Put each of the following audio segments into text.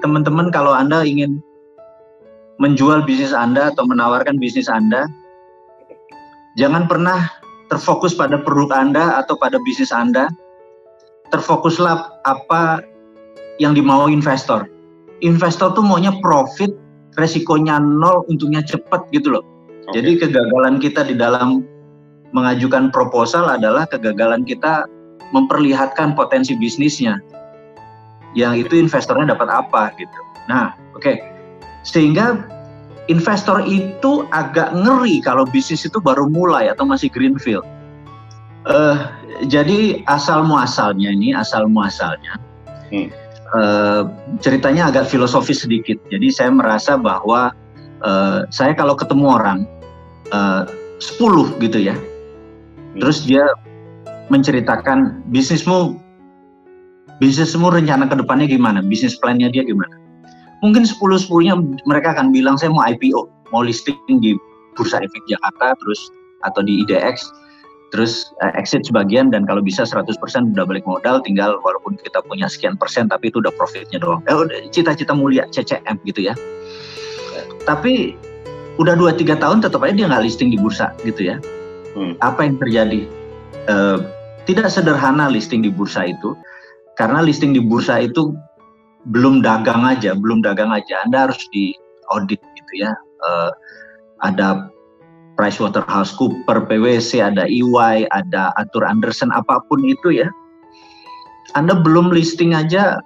teman-teman kalau Anda ingin menjual bisnis Anda atau menawarkan bisnis Anda, jangan pernah terfokus pada produk Anda atau pada bisnis Anda. Terfokuslah apa yang dimau investor. Investor tuh maunya profit, resikonya nol, untungnya cepat gitu loh. Okay. Jadi kegagalan kita di dalam mengajukan proposal adalah kegagalan kita memperlihatkan potensi bisnisnya. Yang itu investornya dapat apa gitu. Nah, oke. Okay. Sehingga investor itu agak ngeri kalau bisnis itu baru mulai atau masih greenfield. Uh, jadi asal muasalnya ini asal muasalnya hmm. uh, ceritanya agak filosofis sedikit. Jadi saya merasa bahwa uh, saya kalau ketemu orang uh, 10 gitu ya, hmm. terus dia menceritakan bisnismu bisnismu rencana ke depannya gimana, bisnis plannya dia gimana mungkin 10-10-nya mereka akan bilang saya mau IPO, mau listing di Bursa Efek Jakarta terus atau di IDX terus uh, exit sebagian dan kalau bisa 100% udah balik modal tinggal walaupun kita punya sekian persen tapi itu udah profitnya doang. Eh, cita-cita mulia CCM gitu ya. Tapi udah 2 3 tahun tetap aja dia nggak listing di bursa gitu ya. Hmm. Apa yang terjadi? Uh, tidak sederhana listing di bursa itu karena listing di bursa itu belum dagang aja, belum dagang aja, Anda harus di audit gitu ya. Uh, ada PricewaterhouseCooper, PwC, ada EY, ada Arthur Anderson, apa pun itu ya. Anda belum listing aja,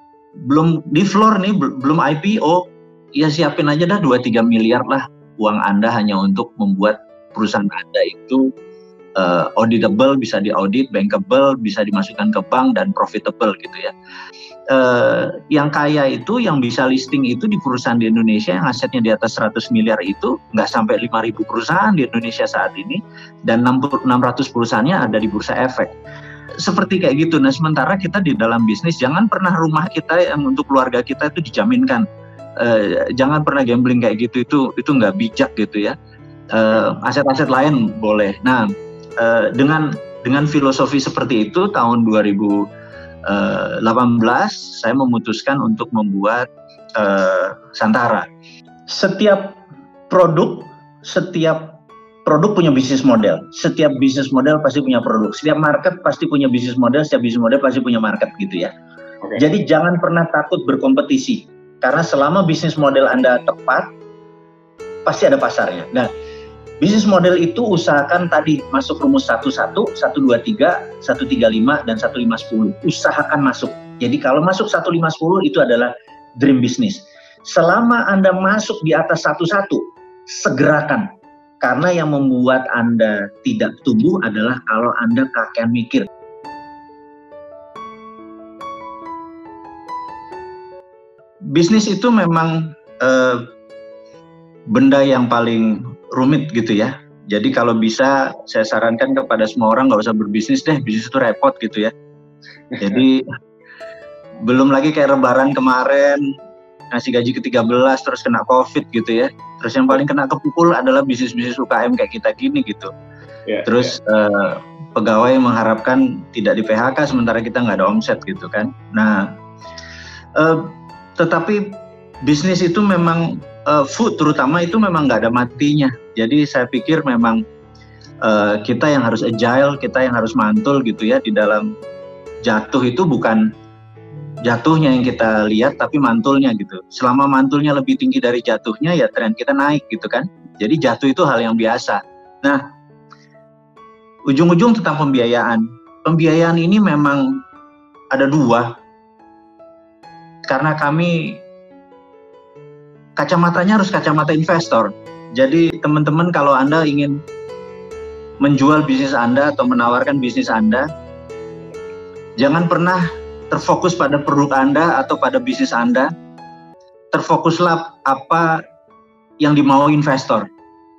belum di floor nih, belum IPO, ya siapin aja dah 2-3 miliar lah uang Anda hanya untuk membuat perusahaan Anda itu uh, auditable, bisa diaudit, bankable, bisa dimasukkan ke bank dan profitable gitu ya eh, yang kaya itu yang bisa listing itu di perusahaan di Indonesia yang asetnya di atas 100 miliar itu nggak sampai 5.000 perusahaan di Indonesia saat ini dan 600 perusahaannya ada di bursa efek seperti kayak gitu. Nah sementara kita di dalam bisnis jangan pernah rumah kita yang untuk keluarga kita itu dijaminkan. Uh, jangan pernah gambling kayak gitu itu itu nggak bijak gitu ya. Uh, aset-aset lain boleh. Nah uh, dengan dengan filosofi seperti itu tahun 2000 18 eh, saya memutuskan untuk membuat uh, Santara. Setiap produk, setiap produk punya bisnis model. Setiap bisnis model pasti punya produk. Setiap market pasti punya bisnis model. Setiap bisnis model pasti punya market gitu ya. Okay. Jadi jangan pernah takut berkompetisi karena selama bisnis model Anda tepat pasti ada pasarnya. Nah, Bisnis model itu usahakan tadi masuk rumus 11, 123, 135 dan 1510. Usahakan masuk. Jadi kalau masuk 1510 itu adalah dream business. Selama Anda masuk di atas 11, segerakan. Karena yang membuat Anda tidak tumbuh adalah kalau Anda kakek mikir. Bisnis itu memang uh, benda yang paling rumit gitu ya. Jadi kalau bisa saya sarankan kepada semua orang nggak usah berbisnis deh, bisnis itu repot gitu ya. Jadi belum lagi kayak lebaran kemarin ngasih gaji ke-13 terus kena covid gitu ya. Terus yang paling kena kepukul adalah bisnis-bisnis UKM kayak kita gini gitu. Yeah, terus yeah. Uh, pegawai mengharapkan tidak di PHK sementara kita nggak ada omset gitu kan. Nah, uh, tetapi bisnis itu memang uh, food terutama itu memang nggak ada matinya. Jadi saya pikir memang uh, kita yang harus agile, kita yang harus mantul gitu ya di dalam jatuh itu bukan jatuhnya yang kita lihat tapi mantulnya gitu. Selama mantulnya lebih tinggi dari jatuhnya ya tren kita naik gitu kan. Jadi jatuh itu hal yang biasa. Nah, ujung-ujung tentang pembiayaan. Pembiayaan ini memang ada dua. Karena kami kacamatanya harus kacamata investor. Jadi teman-teman kalau Anda ingin menjual bisnis Anda atau menawarkan bisnis Anda, jangan pernah terfokus pada produk Anda atau pada bisnis Anda. Terfokuslah apa yang dimau investor.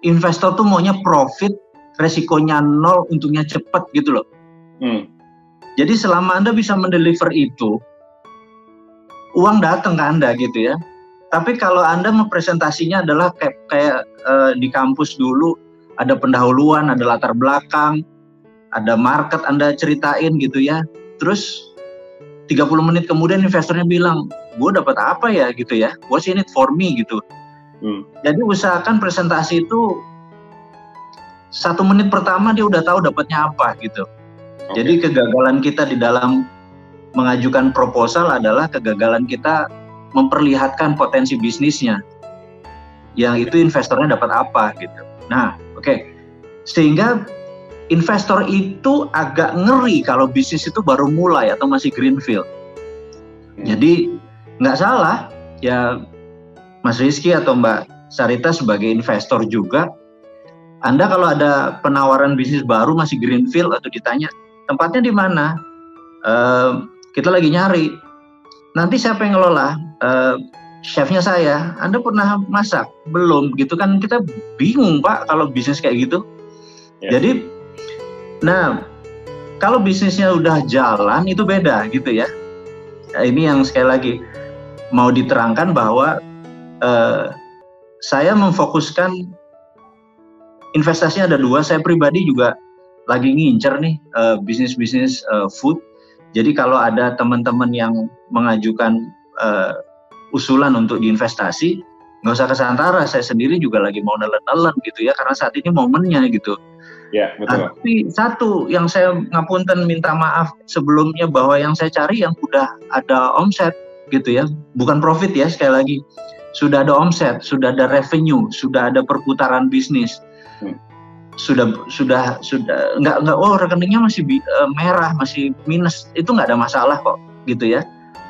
Investor tuh maunya profit, resikonya nol, untungnya cepat gitu loh. Hmm. Jadi selama Anda bisa mendeliver itu, uang datang ke Anda gitu ya. Tapi kalau Anda mempresentasinya adalah kayak, kayak uh, di kampus dulu ada pendahuluan, ada latar belakang, ada market Anda ceritain gitu ya. Terus 30 menit kemudian investornya bilang, gue dapat apa ya gitu ya, what's in it for me gitu. Hmm. Jadi usahakan presentasi itu satu menit pertama dia udah tahu dapatnya apa gitu. Okay. Jadi kegagalan kita di dalam mengajukan proposal adalah kegagalan kita memperlihatkan potensi bisnisnya. Yang itu investornya dapat apa gitu. Nah, oke. Okay. Sehingga investor itu agak ngeri kalau bisnis itu baru mulai atau masih greenfield. Hmm. Jadi nggak salah ya Mas Rizky atau Mbak Sarita sebagai investor juga. Anda kalau ada penawaran bisnis baru masih greenfield atau ditanya tempatnya di mana, uh, kita lagi nyari. Nanti siapa yang ngelola? Uh, chefnya saya. Anda pernah masak? Belum gitu kan kita bingung Pak kalau bisnis kayak gitu. Yeah. Jadi Nah, kalau bisnisnya udah jalan itu beda gitu ya. Nah, ini yang sekali lagi mau diterangkan bahwa eh, saya memfokuskan investasinya ada dua. Saya pribadi juga lagi ngincer nih eh, bisnis-bisnis eh, food. Jadi kalau ada teman-teman yang mengajukan eh, usulan untuk diinvestasi, nggak usah ke Santara. Saya sendiri juga lagi mau nelen-nelen gitu ya, karena saat ini momennya gitu. Ya, betul. Tapi satu yang saya ngapunten minta maaf sebelumnya bahwa yang saya cari yang sudah ada omset gitu ya, bukan profit ya sekali lagi. Sudah ada omset, sudah ada revenue, sudah ada perputaran bisnis. Hmm. Sudah sudah sudah nggak nggak oh rekeningnya masih uh, merah, masih minus. Itu nggak ada masalah kok gitu ya.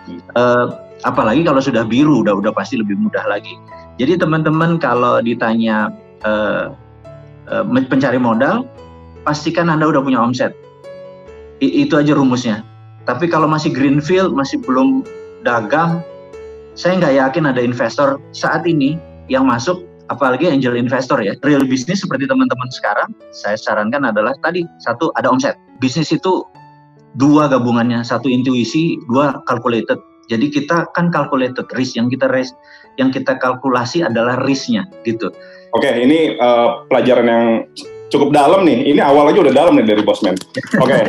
Hmm. Apalagi kalau sudah biru udah udah pasti lebih mudah lagi. Jadi teman-teman kalau ditanya uh, uh, pencari modal pastikan Anda udah punya omset. I, itu aja rumusnya. Tapi kalau masih greenfield, masih belum dagang, saya nggak yakin ada investor saat ini yang masuk, apalagi angel investor ya. Real bisnis seperti teman-teman sekarang, saya sarankan adalah tadi satu ada omset. Bisnis itu dua gabungannya, satu intuisi, dua calculated. Jadi kita kan calculated risk yang kita risk, yang kita kalkulasi adalah risknya gitu. Oke, ini uh, pelajaran yang cukup dalam nih. Ini awal aja udah dalam nih dari Bosman. Oke. Okay.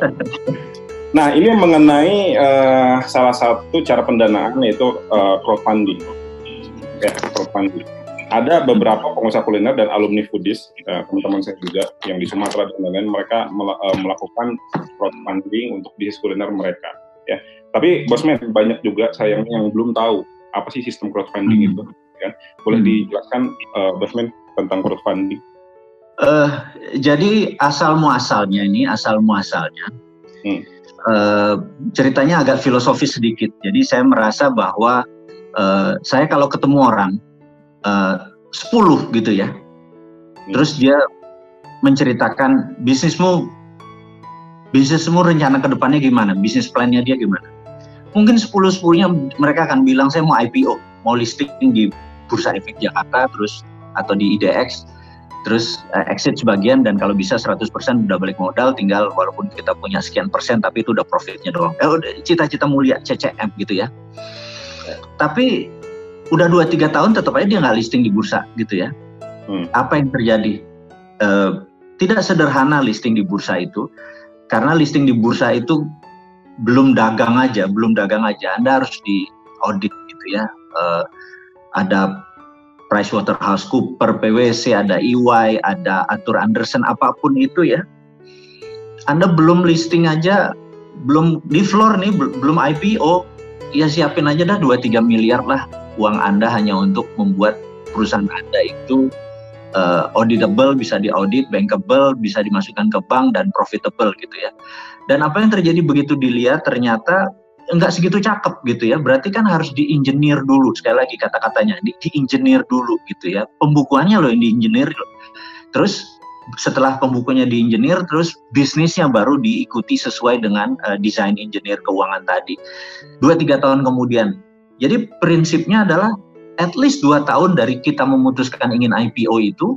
Nah, ini mengenai uh, salah satu cara pendanaan yaitu uh, crowdfunding. Ya, crowdfunding. Ada beberapa pengusaha kuliner dan alumni foodies, teman-teman saya juga yang di Sumatera dan lain-lain, mereka mel melakukan crowdfunding untuk bisnis kuliner mereka. Ya, tapi Bosman banyak juga sayangnya yang belum tahu apa sih sistem crowdfunding hmm. itu. Ya. Boleh hmm. dijelaskan uh, Bosman tentang crowdfunding? Uh, jadi asal muasalnya ini asal muasalnya hmm. uh, ceritanya agak filosofis sedikit. Jadi saya merasa bahwa uh, saya kalau ketemu orang uh, 10 gitu ya, hmm. terus dia menceritakan bisnismu bisnismu rencana ke depannya gimana, bisnis plannya dia gimana. Mungkin 10 sepuluhnya mereka akan bilang saya mau IPO, mau listing di Bursa Efek Jakarta terus atau di IDX terus uh, exit sebagian dan kalau bisa 100% udah balik modal tinggal walaupun kita punya sekian persen tapi itu udah profitnya doang. Eh cita-cita mulia CCM gitu ya. Tapi udah 2-3 tahun tetap aja dia nggak listing di bursa gitu ya. Hmm. apa yang terjadi? Uh, tidak sederhana listing di bursa itu karena listing di bursa itu belum dagang aja belum dagang aja anda harus di audit gitu ya uh, ada PricewaterhouseCooper, PwC, ada EY, ada Arthur Anderson, apa pun itu ya. Anda belum listing aja, belum di floor nih, belum IPO, ya siapin aja dah 2-3 miliar lah uang Anda hanya untuk membuat perusahaan Anda itu uh, auditable, bisa diaudit, bankable, bisa dimasukkan ke bank, dan profitable gitu ya. Dan apa yang terjadi begitu dilihat ternyata nggak segitu cakep gitu ya. Berarti kan harus diinjenir dulu. Sekali lagi kata-katanya di, diinjenir dulu gitu ya. Pembukuannya loh yang loh terus setelah pembukunya diinjenir terus bisnisnya baru diikuti sesuai dengan uh, desain engineer keuangan tadi. Dua tiga tahun kemudian. Jadi prinsipnya adalah at least dua tahun dari kita memutuskan ingin IPO itu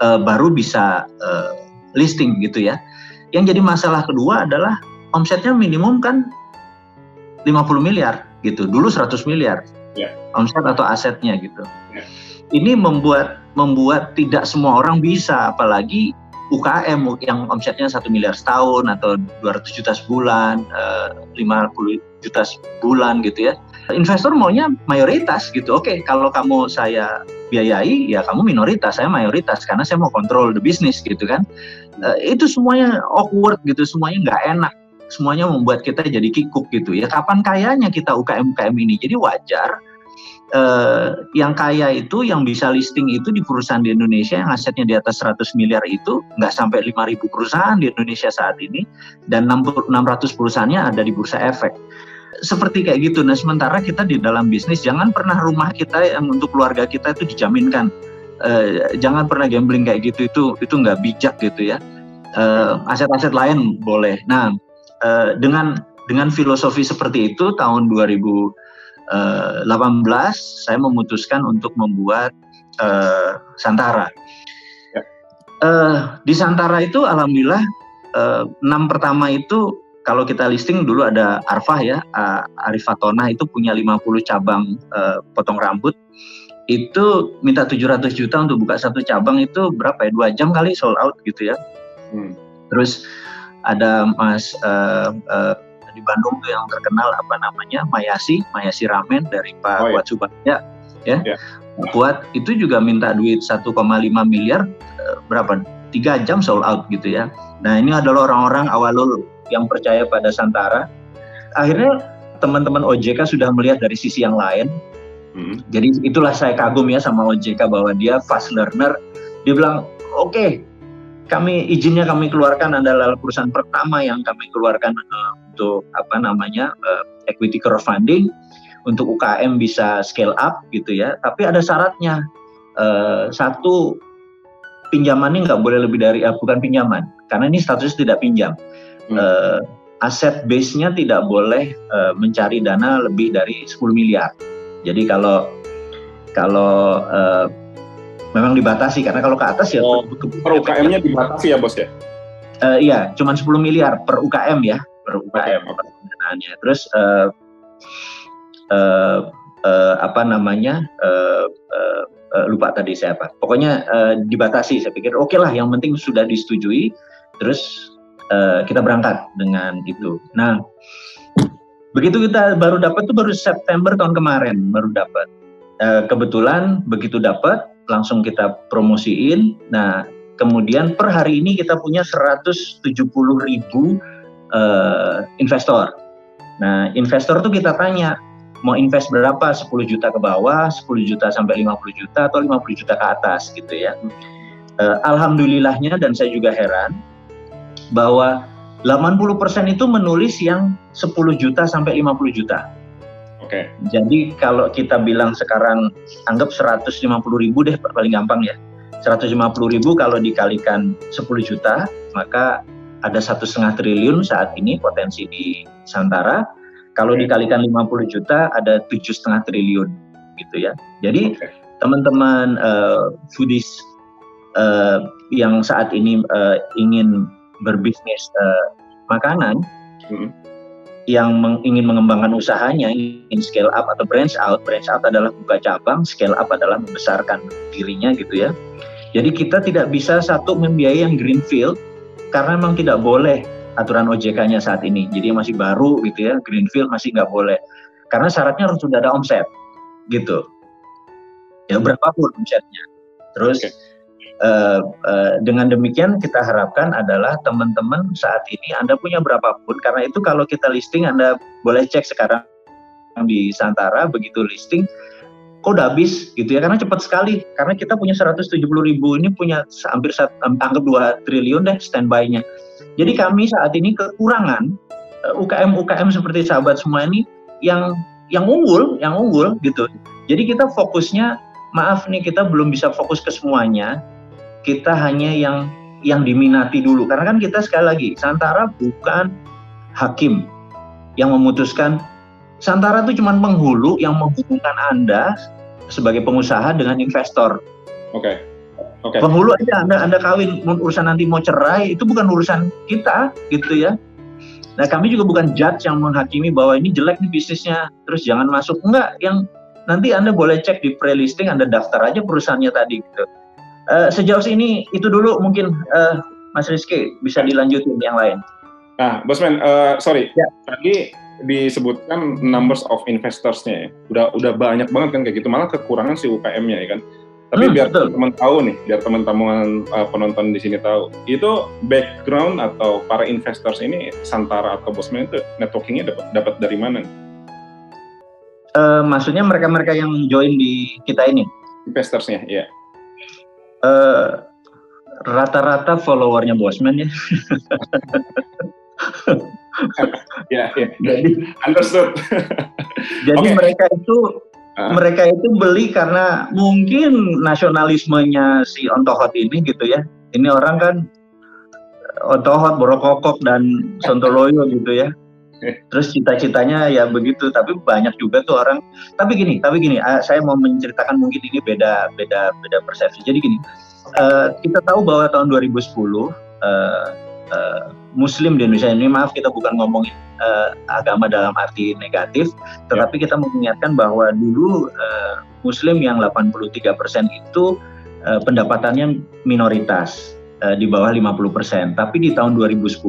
uh, baru bisa uh, listing gitu ya yang jadi masalah kedua adalah omsetnya minimum kan 50 miliar gitu. Dulu 100 miliar. Yeah. Omset atau asetnya gitu. Yeah. Ini membuat membuat tidak semua orang bisa apalagi UKM yang omsetnya satu miliar setahun atau 200 juta sebulan, uh, 50 juta sebulan gitu ya. Investor maunya mayoritas gitu. Oke, kalau kamu saya biayai, ya kamu minoritas, saya mayoritas karena saya mau kontrol the business gitu kan. Uh, itu semuanya awkward gitu, semuanya nggak enak semuanya membuat kita jadi kikuk gitu ya. Kapan kayanya kita UKM UKM ini? Jadi wajar eh, yang kaya itu yang bisa listing itu di perusahaan di Indonesia yang asetnya di atas 100 miliar itu nggak sampai 5.000 perusahaan di Indonesia saat ini dan 600 perusahaannya ada di bursa efek seperti kayak gitu. Nah, sementara kita di dalam bisnis jangan pernah rumah kita yang untuk keluarga kita itu dijaminkan. Uh, jangan pernah gambling kayak gitu itu itu nggak bijak gitu ya. Uh, aset-aset lain boleh. Nah, uh, dengan dengan filosofi seperti itu tahun 2000 18 eh, saya memutuskan untuk membuat uh, Santara. Ya. Di Santara itu alhamdulillah uh, enam pertama itu kalau kita listing dulu ada Arfah ya, Arifatona itu punya 50 cabang uh, potong rambut. Itu minta 700 juta untuk buka satu cabang itu berapa ya? Dua jam kali sold out gitu ya. Hmm. Terus ada Mas uh, uh, di Bandung tuh yang terkenal apa namanya Mayasi Mayasi Ramen dari Pak oh, iya. ya ya buat itu juga minta duit 1,5 miliar eh, berapa tiga jam sold out gitu ya nah ini adalah orang-orang awalul yang percaya pada Santara akhirnya teman-teman OJK sudah melihat dari sisi yang lain hmm. jadi itulah saya kagum ya sama OJK bahwa dia fast learner dia bilang oke okay, kami izinnya kami keluarkan adalah perusahaan pertama yang kami keluarkan uh, untuk apa namanya uh, equity crowdfunding untuk UKM bisa scale up gitu ya. Tapi ada syaratnya. Uh, satu pinjamannya nggak boleh lebih dari uh, bukan pinjaman karena ini status tidak pinjam. Hmm. Uh, aset base-nya tidak boleh uh, mencari dana lebih dari 10 miliar. Jadi kalau kalau uh, memang dibatasi karena kalau ke atas ya oh, per UKM-nya dibatasi ya bos ya? Uh, iya, cuma 10 miliar per UKM ya, per UKM penggunaannya. Terus uh, uh, uh, apa namanya? Uh, uh, uh, lupa tadi siapa. Pokoknya uh, dibatasi. Saya pikir oke okay lah, yang penting sudah disetujui. Terus uh, kita berangkat dengan itu. Nah, begitu kita baru dapat tuh baru September tahun kemarin baru dapat. Uh, kebetulan begitu dapat langsung kita promosiin. Nah, kemudian per hari ini kita punya 170 ribu uh, investor. Nah, investor tuh kita tanya, mau invest berapa? 10 juta ke bawah, 10 juta sampai 50 juta, atau 50 juta ke atas gitu ya. Uh, Alhamdulillahnya dan saya juga heran bahwa 80% itu menulis yang 10 juta sampai 50 juta. Oke. Okay. Jadi kalau kita bilang sekarang anggap 150 ribu deh paling gampang ya. 150 ribu kalau dikalikan 10 juta maka ada satu setengah triliun saat ini potensi di Santara. Kalau okay. dikalikan 50 juta ada tujuh setengah triliun gitu ya. Jadi okay. teman-teman uh, foodies uh, yang saat ini uh, ingin berbisnis uh, makanan, hmm yang meng, ingin mengembangkan usahanya, ingin scale up atau branch out, branch out adalah buka cabang, scale up adalah membesarkan dirinya gitu ya. Jadi kita tidak bisa satu membiayai yang greenfield karena memang tidak boleh aturan OJK-nya saat ini. Jadi masih baru gitu ya, greenfield masih nggak boleh. Karena syaratnya harus sudah ada omset gitu. Ya berapapun omsetnya. Terus okay Uh, uh, dengan demikian kita harapkan adalah teman-teman saat ini Anda punya berapapun karena itu kalau kita listing Anda boleh cek sekarang di Santara begitu listing kok udah habis gitu ya. Karena cepat sekali karena kita punya 170 ribu ini punya hampir anggap 2 triliun deh standby-nya. Jadi kami saat ini kekurangan UKM uh, UKM seperti sahabat semua ini yang yang unggul yang unggul gitu. Jadi kita fokusnya maaf nih kita belum bisa fokus ke semuanya kita hanya yang yang diminati dulu karena kan kita sekali lagi Santara bukan hakim yang memutuskan Santara itu cuma penghulu yang menghubungkan Anda sebagai pengusaha dengan investor. Oke. Okay. Okay. Penghulu aja Anda Anda kawin urusan nanti mau cerai itu bukan urusan kita gitu ya. Nah kami juga bukan judge yang menghakimi bahwa ini jelek nih bisnisnya terus jangan masuk enggak yang nanti Anda boleh cek di pre-listing Anda daftar aja perusahaannya tadi gitu. Uh, sejauh ini itu dulu mungkin uh, Mas Rizky bisa dilanjutin yang lain. Nah, Bosman, uh, sorry, ya. tadi disebutkan numbers of investors-nya ya. Udah udah banyak banget kan kayak gitu. Malah kekurangan si UKM-nya ya kan. Tapi hmm, biar teman tahu nih, biar teman-teman uh, penonton di sini tahu, itu background atau para investors ini Santara atau Bosman itu networkingnya dapat dapat dari mana? Uh, maksudnya mereka-mereka yang join di kita ini? Investorsnya, ya. Uh, rata-rata followernya Bosman ya. ya, ya. Jadi understood. jadi okay. mereka itu Uh. Mereka itu beli karena mungkin nasionalismenya si Ontohot ini gitu ya. Ini orang kan Ontohot, Borokokok dan Sontoloyo gitu ya. Terus cita-citanya ya begitu, tapi banyak juga tuh orang. Tapi gini, tapi gini, ah, saya mau menceritakan mungkin ini beda, beda, beda persepsi. Jadi gini, uh, kita tahu bahwa tahun 2010 uh, uh, Muslim di Indonesia ini, maaf kita bukan ngomongin uh, agama dalam arti negatif, tetapi kita mengingatkan bahwa dulu uh, Muslim yang 83% itu uh, pendapatannya minoritas uh, di bawah 50%. Tapi di tahun 2010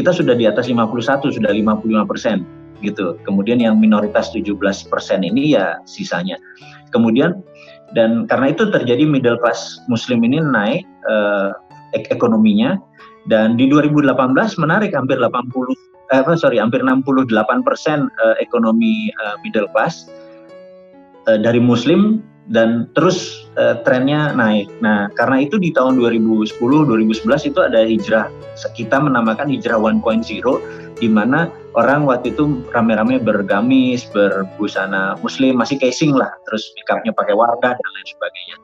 kita sudah di atas 51, sudah 55% gitu. Kemudian yang minoritas 17% ini ya sisanya. Kemudian dan karena itu terjadi middle class muslim ini naik uh, ek ekonominya dan di 2018 menarik hampir 80 eh, sorry hampir 68 persen eh, ekonomi eh, middle class eh, dari Muslim dan terus eh, trennya naik. Nah karena itu di tahun 2010 2011 itu ada hijrah kita menamakan hijrah 1.0 di mana orang waktu itu rame-rame bergamis, berbusana muslim, masih casing lah, terus pickupnya pakai wardah dan lain sebagainya.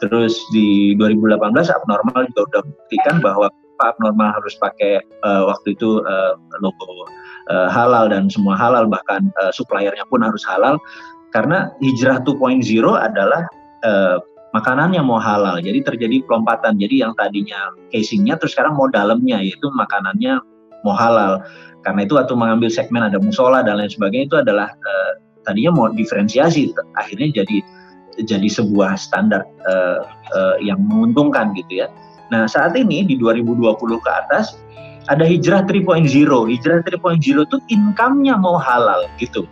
Terus di 2018 abnormal juga udah buktikan bahwa abnormal harus pakai uh, waktu itu uh, logo uh, halal dan semua halal bahkan uh, suppliernya pun harus halal karena hijrah 2.0 adalah uh, makanan yang mau halal jadi terjadi pelompatan jadi yang tadinya casingnya terus sekarang mau dalamnya yaitu makanannya mau halal karena itu waktu mengambil segmen ada musola dan lain sebagainya itu adalah uh, tadinya mau diferensiasi akhirnya jadi jadi sebuah standar uh, yang menguntungkan gitu ya Nah, saat ini di 2020 ke atas ada hijrah 3.0. Hijrah 3.0 itu income-nya mau halal gitu.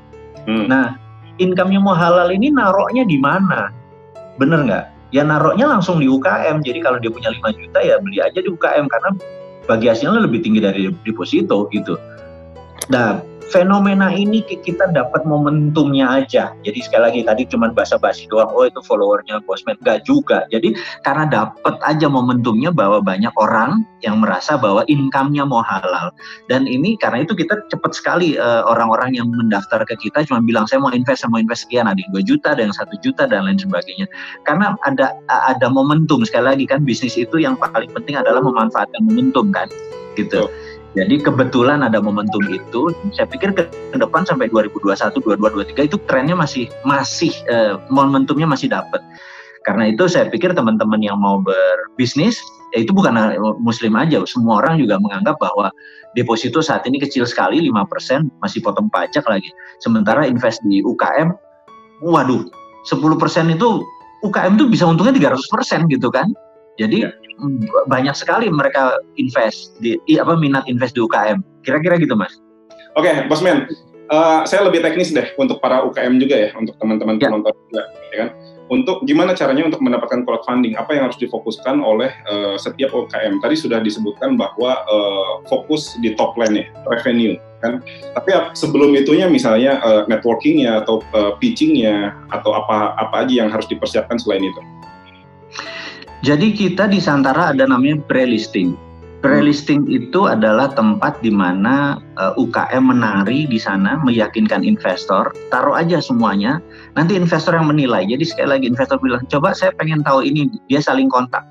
Hmm. Nah, income-nya mau halal ini naroknya di mana? Bener nggak? Ya naroknya langsung di UKM. Jadi kalau dia punya 5 juta ya beli aja di UKM karena bagi hasilnya lebih tinggi dari deposito gitu. Nah, fenomena ini kita dapat momentumnya aja. Jadi sekali lagi tadi cuma basa-basi doang, oh itu followernya Bosman. Enggak juga. Jadi karena dapat aja momentumnya bahwa banyak orang yang merasa bahwa income-nya mau halal. Dan ini karena itu kita cepat sekali eh, orang-orang yang mendaftar ke kita cuma bilang saya mau invest, saya mau invest sekian, ada yang 2 juta, ada yang satu juta dan lain sebagainya. Karena ada ada momentum sekali lagi kan bisnis itu yang paling penting adalah memanfaatkan momentum kan gitu. Oh. Jadi kebetulan ada momentum itu, saya pikir ke depan sampai 2021, 2022, 2023 itu trennya masih masih eh, momentumnya masih dapat. Karena itu saya pikir teman-teman yang mau berbisnis, ya itu bukan muslim aja, semua orang juga menganggap bahwa deposito saat ini kecil sekali, 5%, masih potong pajak lagi. Sementara invest di UKM, waduh, 10% itu UKM itu bisa untungnya 300% gitu kan. Jadi ya. Banyak sekali mereka invest di apa minat invest di UKM. Kira-kira gitu, Mas. Oke, okay, Bosman. Uh, saya lebih teknis deh untuk para UKM juga ya, untuk teman-teman ya. penonton juga, ya kan. Untuk gimana caranya untuk mendapatkan crowdfunding? Apa yang harus difokuskan oleh uh, setiap UKM? Tadi sudah disebutkan bahwa uh, fokus di top line ya, revenue kan. Tapi sebelum itunya misalnya uh, networkingnya atau uh, pitchingnya atau apa apa aja yang harus dipersiapkan selain itu? Jadi kita di Santara ada namanya pre-listing. Pre-listing itu adalah tempat di mana uh, eh, UKM menari di sana, meyakinkan investor, taruh aja semuanya, nanti investor yang menilai. Jadi sekali lagi investor bilang, coba saya pengen tahu ini, dia saling kontak.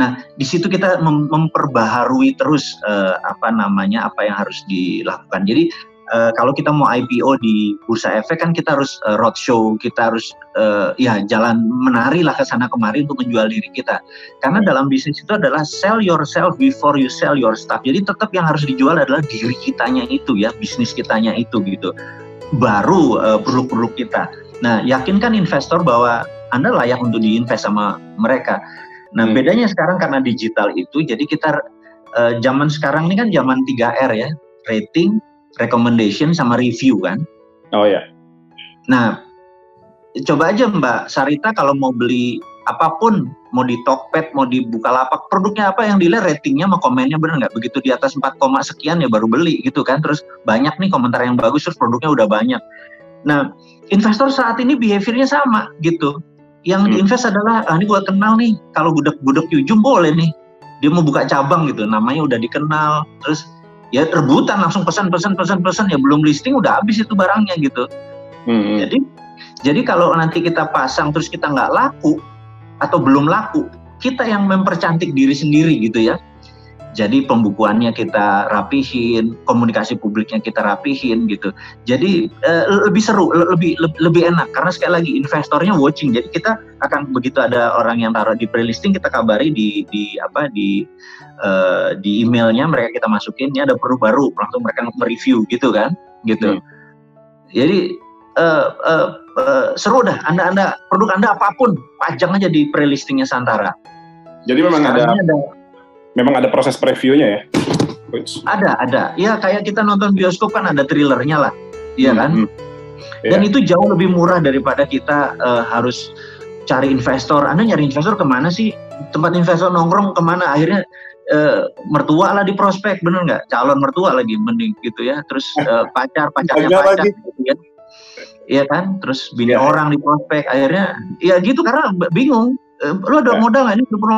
Nah, di situ kita mem memperbaharui terus uh, apa namanya apa yang harus dilakukan. Jadi uh, kalau kita mau IPO di bursa efek kan kita harus uh, roadshow, kita harus uh, ya jalan menari lah ke sana kemari untuk menjual diri kita. Karena dalam bisnis itu adalah sell yourself before you sell your stuff. Jadi tetap yang harus dijual adalah diri kitanya itu ya, bisnis kitanya itu gitu. Baru uh, produk-produk kita. Nah, yakinkan investor bahwa Anda layak untuk diinvest sama mereka. Nah, hmm. bedanya sekarang karena digital itu, jadi kita uh, zaman sekarang ini kan zaman 3R ya, rating, recommendation sama review kan. Oh ya. Nah, coba aja Mbak Sarita kalau mau beli apa pun, mau di Tokped, mau di Bukalapak, produknya apa yang dilihat ratingnya sama komennya bener nggak? Begitu di atas 4, sekian ya baru beli gitu kan. Terus banyak nih komentar yang bagus, terus produknya udah banyak. Nah, investor saat ini behaviornya sama gitu. Yang hmm. invest adalah, ah ini gue kenal nih, kalau gudeg-gudeg Yujum boleh nih. Dia mau buka cabang gitu, namanya udah dikenal. Terus ya rebutan langsung pesan pesan pesan pesan ya belum listing udah habis itu barangnya gitu. Hmm. Jadi jadi kalau nanti kita pasang terus kita nggak laku atau belum laku, kita yang mempercantik diri sendiri gitu ya. Jadi pembukuannya kita rapihin, komunikasi publiknya kita rapihin gitu. Jadi uh, lebih seru, lebih lebih enak karena sekali lagi investornya watching. Jadi kita akan begitu ada orang yang taruh di pre-listing kita kabari di di apa di uh, di emailnya mereka kita masukin ini ada produk baru, langsung mereka mereview gitu kan, gitu. Hmm. Jadi uh, uh, uh, seru dah. Anda anda produk anda apa pun pajang aja di pre-listingnya Santara. Jadi memang ada, ada memang ada proses previewnya ya? Ada, ada. Ya kayak kita nonton bioskop kan ada thrillernya lah, iya hmm, kan? Hmm. Dan yeah. itu jauh lebih murah daripada kita uh, harus cari investor. Anda nyari investor ke mana sih? Tempat investor nongkrong ke mana? Akhirnya uh, mertua lah di prospek, bener nggak? Calon mertua lagi mending gitu ya. Terus uh, pacar, pacarnya pacar, gitu ya. Iya kan? Terus bini yeah. orang di prospek. Akhirnya, ya gitu karena bingung. Uh, lu ada yeah. modal nggak ini? Perlu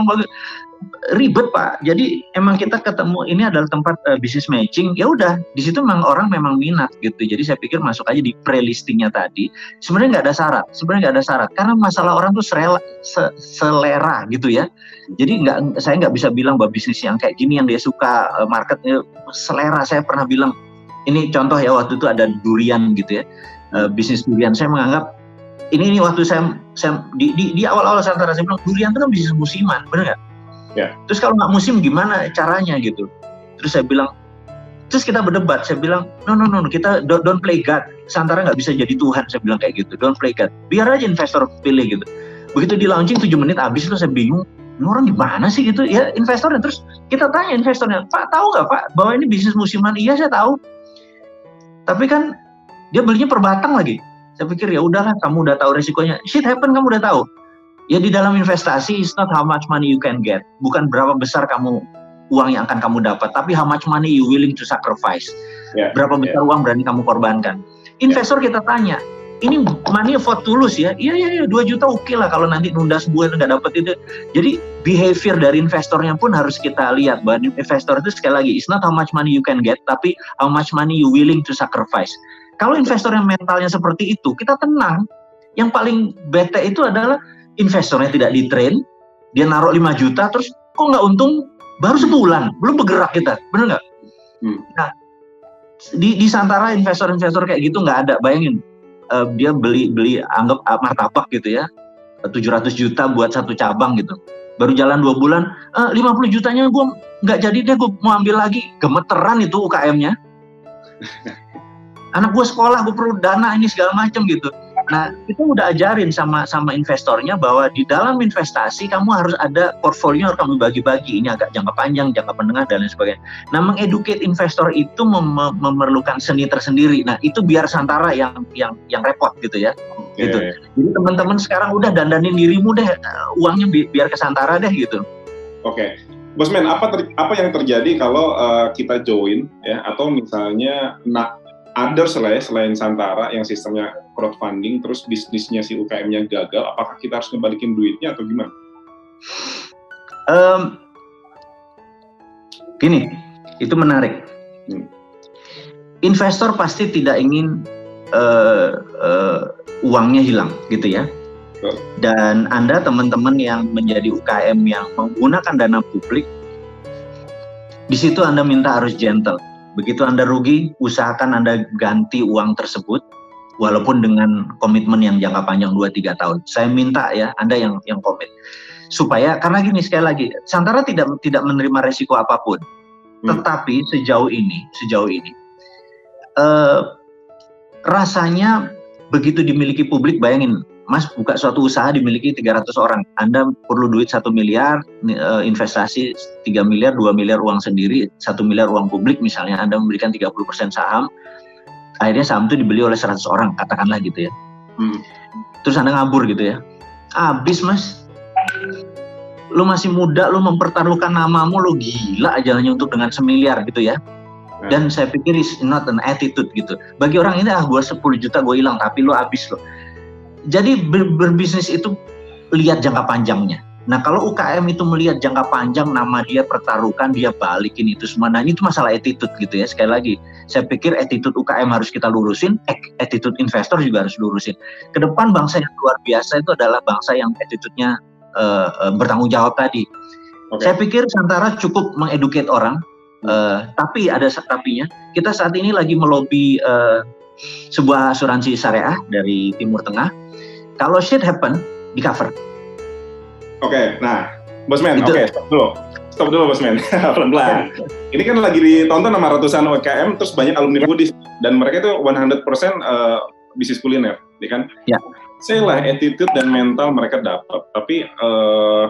ribet pak. Jadi emang kita ketemu ini adalah tempat uh, bisnis matching. Ya udah di situ memang orang memang minat gitu. Jadi saya pikir masuk aja di pre-listingnya tadi. Sebenarnya nggak ada syarat. Sebenarnya nggak ada syarat karena masalah orang tuh serela, se, selera gitu ya. Jadi nggak saya nggak bisa bilang bahwa bisnis yang kayak gini yang dia suka uh, marketnya selera. Saya pernah bilang ini contoh ya waktu itu ada durian gitu ya. Uh, bisnis durian saya menganggap ini ini waktu saya saya di awal-awal saya saya bilang durian itu kan bisnis musiman, benar nggak? Ya. Terus kalau nggak musim gimana caranya gitu? Terus saya bilang, terus kita berdebat. Saya bilang, no no no, kita don't, don't play God. Santara nggak bisa jadi Tuhan. Saya bilang kayak gitu. Don't play God. Biar aja investor pilih gitu. Begitu di launching 7 menit habis itu saya bingung. Ini orang gimana sih gitu? Ya investornya terus kita tanya investornya, Pak tahu nggak Pak bahwa ini bisnis musiman? Iya saya tahu. Tapi kan dia belinya per batang lagi. Saya pikir ya udahlah, kamu udah tahu resikonya. Shit happen, kamu udah tahu Ya di dalam investasi it's not how much money you can get, bukan berapa besar kamu uang yang akan kamu dapat, tapi how much money you willing to sacrifice. Yeah, berapa besar yeah. uang berani kamu korbankan. Investor yeah. kita tanya, ini money for tulus ya? Iya iya iya 2 juta oke okay lah kalau nanti nunda sebulan nggak dapat itu. Jadi behavior dari investornya pun harus kita lihat bahwa investor itu sekali lagi it's not how much money you can get, tapi how much money you willing to sacrifice. Kalau investor yang mentalnya seperti itu, kita tenang. Yang paling bete itu adalah investornya tidak di train, dia naruh 5 juta, terus kok nggak untung baru sebulan, belum bergerak kita, bener nggak? Hmm. Nah, di, di Santara investor-investor kayak gitu nggak ada, bayangin uh, dia beli beli anggap uh, martabak gitu ya, 700 juta buat satu cabang gitu, baru jalan dua bulan, uh, 50 jutanya gue nggak jadi deh, gue mau ambil lagi, gemeteran itu UKM-nya. Anak gue sekolah, gue perlu dana ini segala macam gitu Nah, kita udah ajarin sama sama investornya bahwa di dalam investasi kamu harus ada portfolio harus kamu bagi-bagi. Ini agak jangka panjang, jangka menengah dan lain sebagainya. Nah, mengeduket investor itu mem memerlukan seni tersendiri. Nah, itu biar Santara yang yang yang repot gitu ya. Okay. Gitu. Jadi teman-teman sekarang udah dandanin dirimu deh, uangnya bi biar ke Santara deh gitu. Oke. Okay. Bosman, apa apa yang terjadi kalau uh, kita join ya atau misalnya nak others lah ya selain Santara yang sistemnya crowdfunding terus bisnisnya si UKM-nya gagal apakah kita harus kembaliin duitnya atau gimana? Um, gini itu menarik hmm. investor pasti tidak ingin uh, uh, uangnya hilang gitu ya dan anda teman-teman yang menjadi UKM yang menggunakan dana publik di situ anda minta harus gentle Begitu Anda rugi, usahakan Anda ganti uang tersebut walaupun dengan komitmen yang jangka panjang 2-3 tahun. Saya minta ya Anda yang yang komit. Supaya karena gini sekali lagi, Santara tidak tidak menerima resiko apa pun. Hmm. Tetapi sejauh ini, sejauh ini uh, rasanya begitu dimiliki publik bayangin Mas buka suatu usaha dimiliki 300 orang, Anda perlu duit satu miliar, eh, investasi 3 miliar, 2 miliar uang sendiri, satu miliar uang publik misalnya, Anda memberikan 30% saham, akhirnya saham itu dibeli oleh 100 orang, katakanlah gitu ya. Hmm. Terus Anda ngabur gitu ya. Habis mas, lu masih muda, lu mempertaruhkan namamu, lu gila aja hanya untuk dengan semiliar gitu ya. Dan saya pikir is not an attitude gitu. Bagi orang ini ah gue 10 juta gue hilang, tapi lu habis loh jadi ber berbisnis itu lihat jangka panjangnya. Nah kalau UKM itu melihat jangka panjang, nama dia pertaruhkan, dia balikin itu semua. Nah ini itu masalah attitude gitu ya. Sekali lagi, saya pikir attitude UKM harus kita lurusin, attitude investor juga harus lurusin. Ke depan bangsa yang luar biasa itu adalah bangsa yang attitude-nya uh, uh, bertanggung jawab tadi. Okay. Saya pikir Santara cukup mengeduket orang, uh, tapi ada tapinya. Kita saat ini lagi melobi uh, sebuah asuransi syariah dari Timur Tengah kalau shit happen, di cover. Oke, okay, nah, Bosman, oke, okay, stop dulu. Stop dulu, Bosman. Pelan-pelan. Ini kan lagi ditonton sama ratusan UKM, terus banyak alumni Budis. Dan mereka itu 100% uh, bisnis kuliner, ya kan? Ya. Saya lah, attitude dan mental mereka dapat. Tapi uh,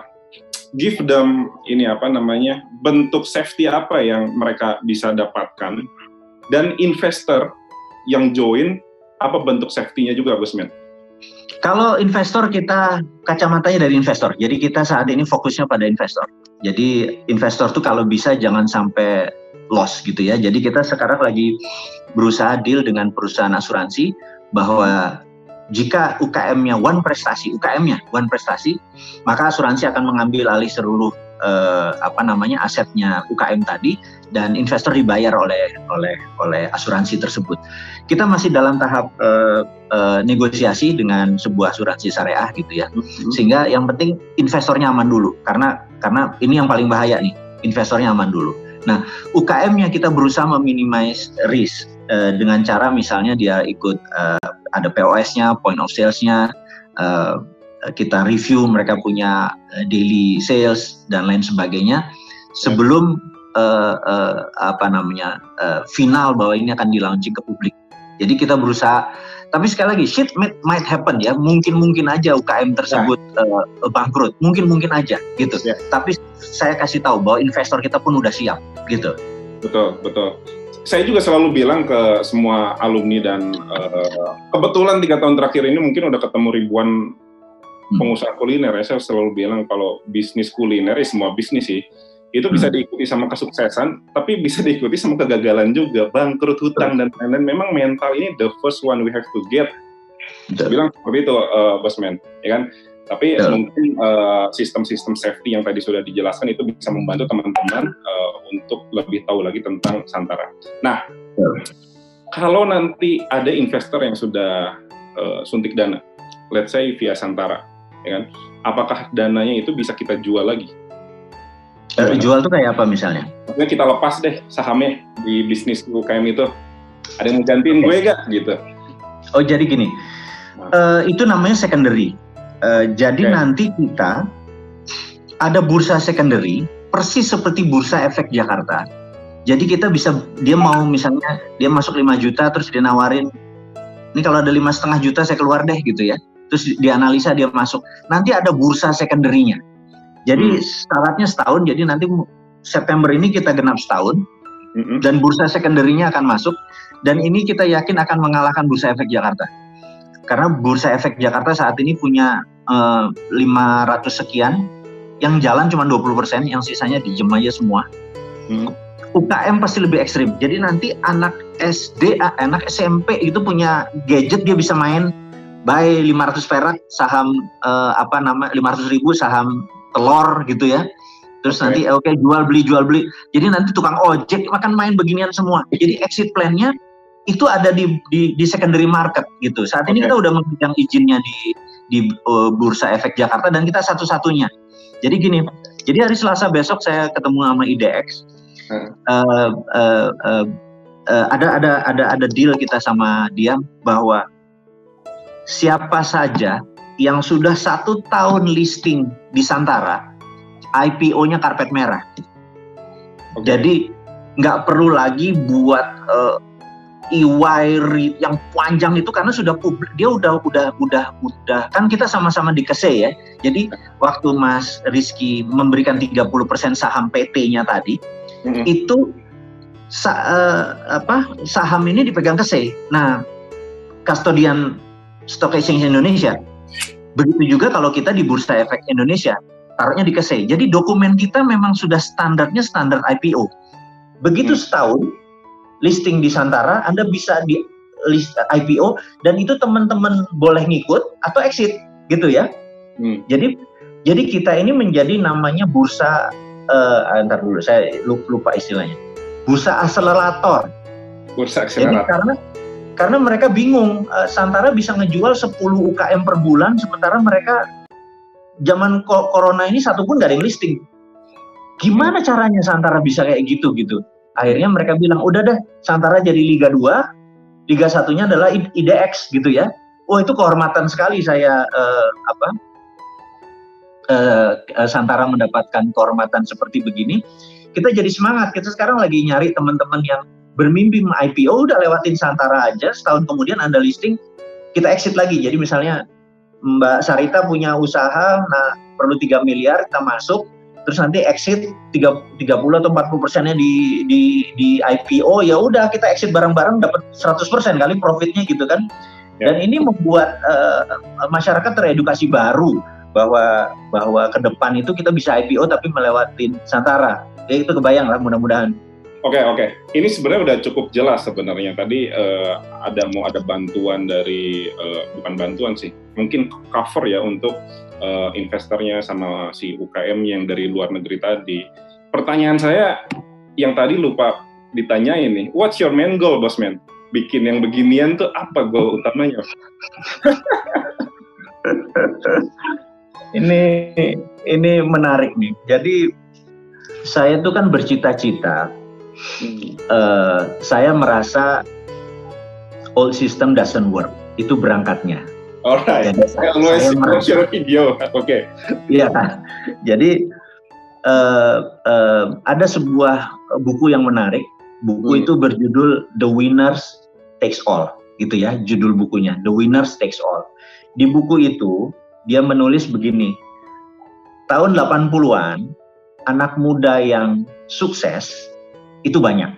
give them ini apa namanya bentuk safety apa yang mereka bisa dapatkan dan investor yang join apa bentuk safety-nya juga Bosman? Kalau investor kita kacamatanya dari investor. Jadi kita saat ini fokusnya pada investor. Jadi investor tuh kalau bisa jangan sampai loss gitu ya. Jadi kita sekarang lagi berusaha deal dengan perusahaan asuransi bahwa jika UKM-nya one prestasi, UKM-nya one prestasi, maka asuransi akan mengambil alih seluruh eh, apa namanya asetnya UKM tadi dan investor dibayar oleh oleh oleh asuransi tersebut. Kita masih dalam tahap uh, uh, negosiasi dengan sebuah asuransi syariah gitu ya. Mm-hmm. Sehingga yang penting investornya aman dulu karena karena ini yang paling bahaya nih, investornya aman dulu. Nah, UKM-nya kita berusaha meminimize risk uh, dengan cara misalnya dia ikut uh, ada POS-nya, point of sales-nya, uh, kita review mereka punya daily sales dan lain sebagainya sebelum uh, uh, apa namanya uh, final bahwa ini akan dilaunching ke publik. Jadi kita berusaha. Tapi sekali lagi, shit might, might happen ya. Mungkin mungkin aja UKM tersebut ya. uh, bangkrut. Mungkin mungkin aja gitu. Ya. Tapi saya kasih tahu bahwa investor kita pun udah siap gitu. Betul betul. Saya juga selalu bilang ke semua alumni dan uh, kebetulan tiga tahun terakhir ini mungkin udah ketemu ribuan. Pengusaha kuliner ya. Saya selalu bilang kalau bisnis kuliner ya semua bisnis sih itu bisa hmm. diikuti sama kesuksesan, tapi bisa diikuti sama kegagalan juga, bangkrut hutang dan lain-lain. Memang mental ini the first one we have to get. Bisa bilang seperti itu, uh, Bosman, ya kan? Tapi yeah. mungkin uh, sistem-sistem safety yang tadi sudah dijelaskan itu bisa membantu teman-teman uh, untuk lebih tahu lagi tentang Santara. Nah, yeah. kalau nanti ada investor yang sudah uh, suntik dana, let's say via Santara, ya kan? Apakah dananya itu bisa kita jual lagi? Uh, jual tuh kayak apa misalnya? Maksudnya kita lepas deh sahamnya di bisnis UKM itu. Ada yang mau gantiin gue gak gitu? Oh jadi gini, nah. uh, itu namanya secondary. Uh, jadi okay. nanti kita ada bursa secondary persis seperti bursa efek Jakarta. Jadi kita bisa dia mau misalnya dia masuk 5 juta terus dia nawarin ini kalau ada lima setengah juta saya keluar deh gitu ya. Terus dianalisa dia masuk. Nanti ada bursa secondary-nya. Jadi hmm. syaratnya setahun, jadi nanti September ini kita genap setahun, hmm. dan bursa secondary-nya akan masuk, dan ini kita yakin akan mengalahkan bursa efek Jakarta. Karena bursa efek Jakarta saat ini punya uh, eh, 500 sekian, yang jalan cuma 20 persen, yang sisanya dijem aja semua. Hmm. UKM pasti lebih ekstrim. Jadi nanti anak SD, anak SMP itu punya gadget dia bisa main buy 500 perak saham uh, apa nama 500 ribu saham telur gitu ya terus okay. nanti oke okay, jual beli jual beli jadi nanti tukang ojek makan main beginian semua jadi exit plan-nya itu ada di, di di secondary market gitu saat okay. ini kita udah memegang izinnya di di uh, bursa efek Jakarta dan kita satu-satunya jadi gini jadi hari Selasa besok saya ketemu sama IDX hmm. uh, uh, uh, uh, ada ada ada ada deal kita sama dia bahwa siapa saja yang sudah satu tahun listing di Santara, IPO-nya karpet merah. Okay. Jadi nggak perlu lagi buat uh, EY yang panjang itu karena sudah publik dia udah udah udah udah kan kita sama-sama di KSE ya. Jadi waktu Mas Rizky memberikan 30% saham PT-nya tadi mm-hmm. itu sa, uh, apa saham ini dipegang KSE. Nah, kustodian Stock Exchange Indonesia. Begitu juga kalau kita di Bursa Efek Indonesia, taruhnya di KSE. Jadi dokumen kita memang sudah standarnya standar IPO. Begitu hmm. setahun listing di Santara, Anda bisa di list IPO dan itu teman-teman boleh ngikut atau exit gitu ya. Hmm. Jadi jadi kita ini menjadi namanya bursa uh, antar dulu saya lupa istilahnya. Bursa akselerator. Bursa akselerator. Jadi karena karena mereka bingung uh, Santara bisa ngejual 10 UKM per bulan sementara mereka zaman corona ini satu pun gak ada yang listing. Gimana caranya Santara bisa kayak gitu gitu? Akhirnya mereka bilang, udah deh, Santara jadi Liga 2, Liga satunya adalah IDX gitu ya. Oh itu kehormatan sekali saya uh, apa uh, Santara mendapatkan kehormatan seperti begini. Kita jadi semangat. Kita sekarang lagi nyari teman-teman yang bermimpi IPO udah lewatin Santara aja. Setahun kemudian Anda listing, kita exit lagi. Jadi misalnya Mbak Sarita punya usaha, nah perlu 3 miliar, kita masuk, terus nanti exit 30 atau 40 persennya di, di, di IPO ya udah kita exit bareng-bareng dapat 100 persen kali profitnya gitu kan ya. dan ini membuat uh, masyarakat teredukasi baru bahwa bahwa ke depan itu kita bisa IPO tapi melewatin Santara ya itu kebayang lah mudah-mudahan Oke okay, oke, okay. ini sebenarnya udah cukup jelas sebenarnya. Tadi uh, ada mau ada bantuan dari uh, bukan bantuan sih, mungkin cover ya untuk uh, investornya sama si UKM yang dari luar negeri tadi. Pertanyaan saya yang tadi lupa ditanyain nih, what's your main goal, Bosman? Bikin yang beginian tuh apa goal utamanya? ini ini menarik nih. Jadi saya tuh kan bercita-cita. Hmm. Uh, saya merasa old system doesn't work. Itu berangkatnya Alright. Jadi, share video. Oke. Okay. Iya. Jadi uh, uh, ada sebuah buku yang menarik. Buku hmm. itu berjudul The Winners Takes All, gitu ya, judul bukunya. The Winners Takes All. Di buku itu dia menulis begini. Tahun 80-an, anak muda yang sukses itu banyak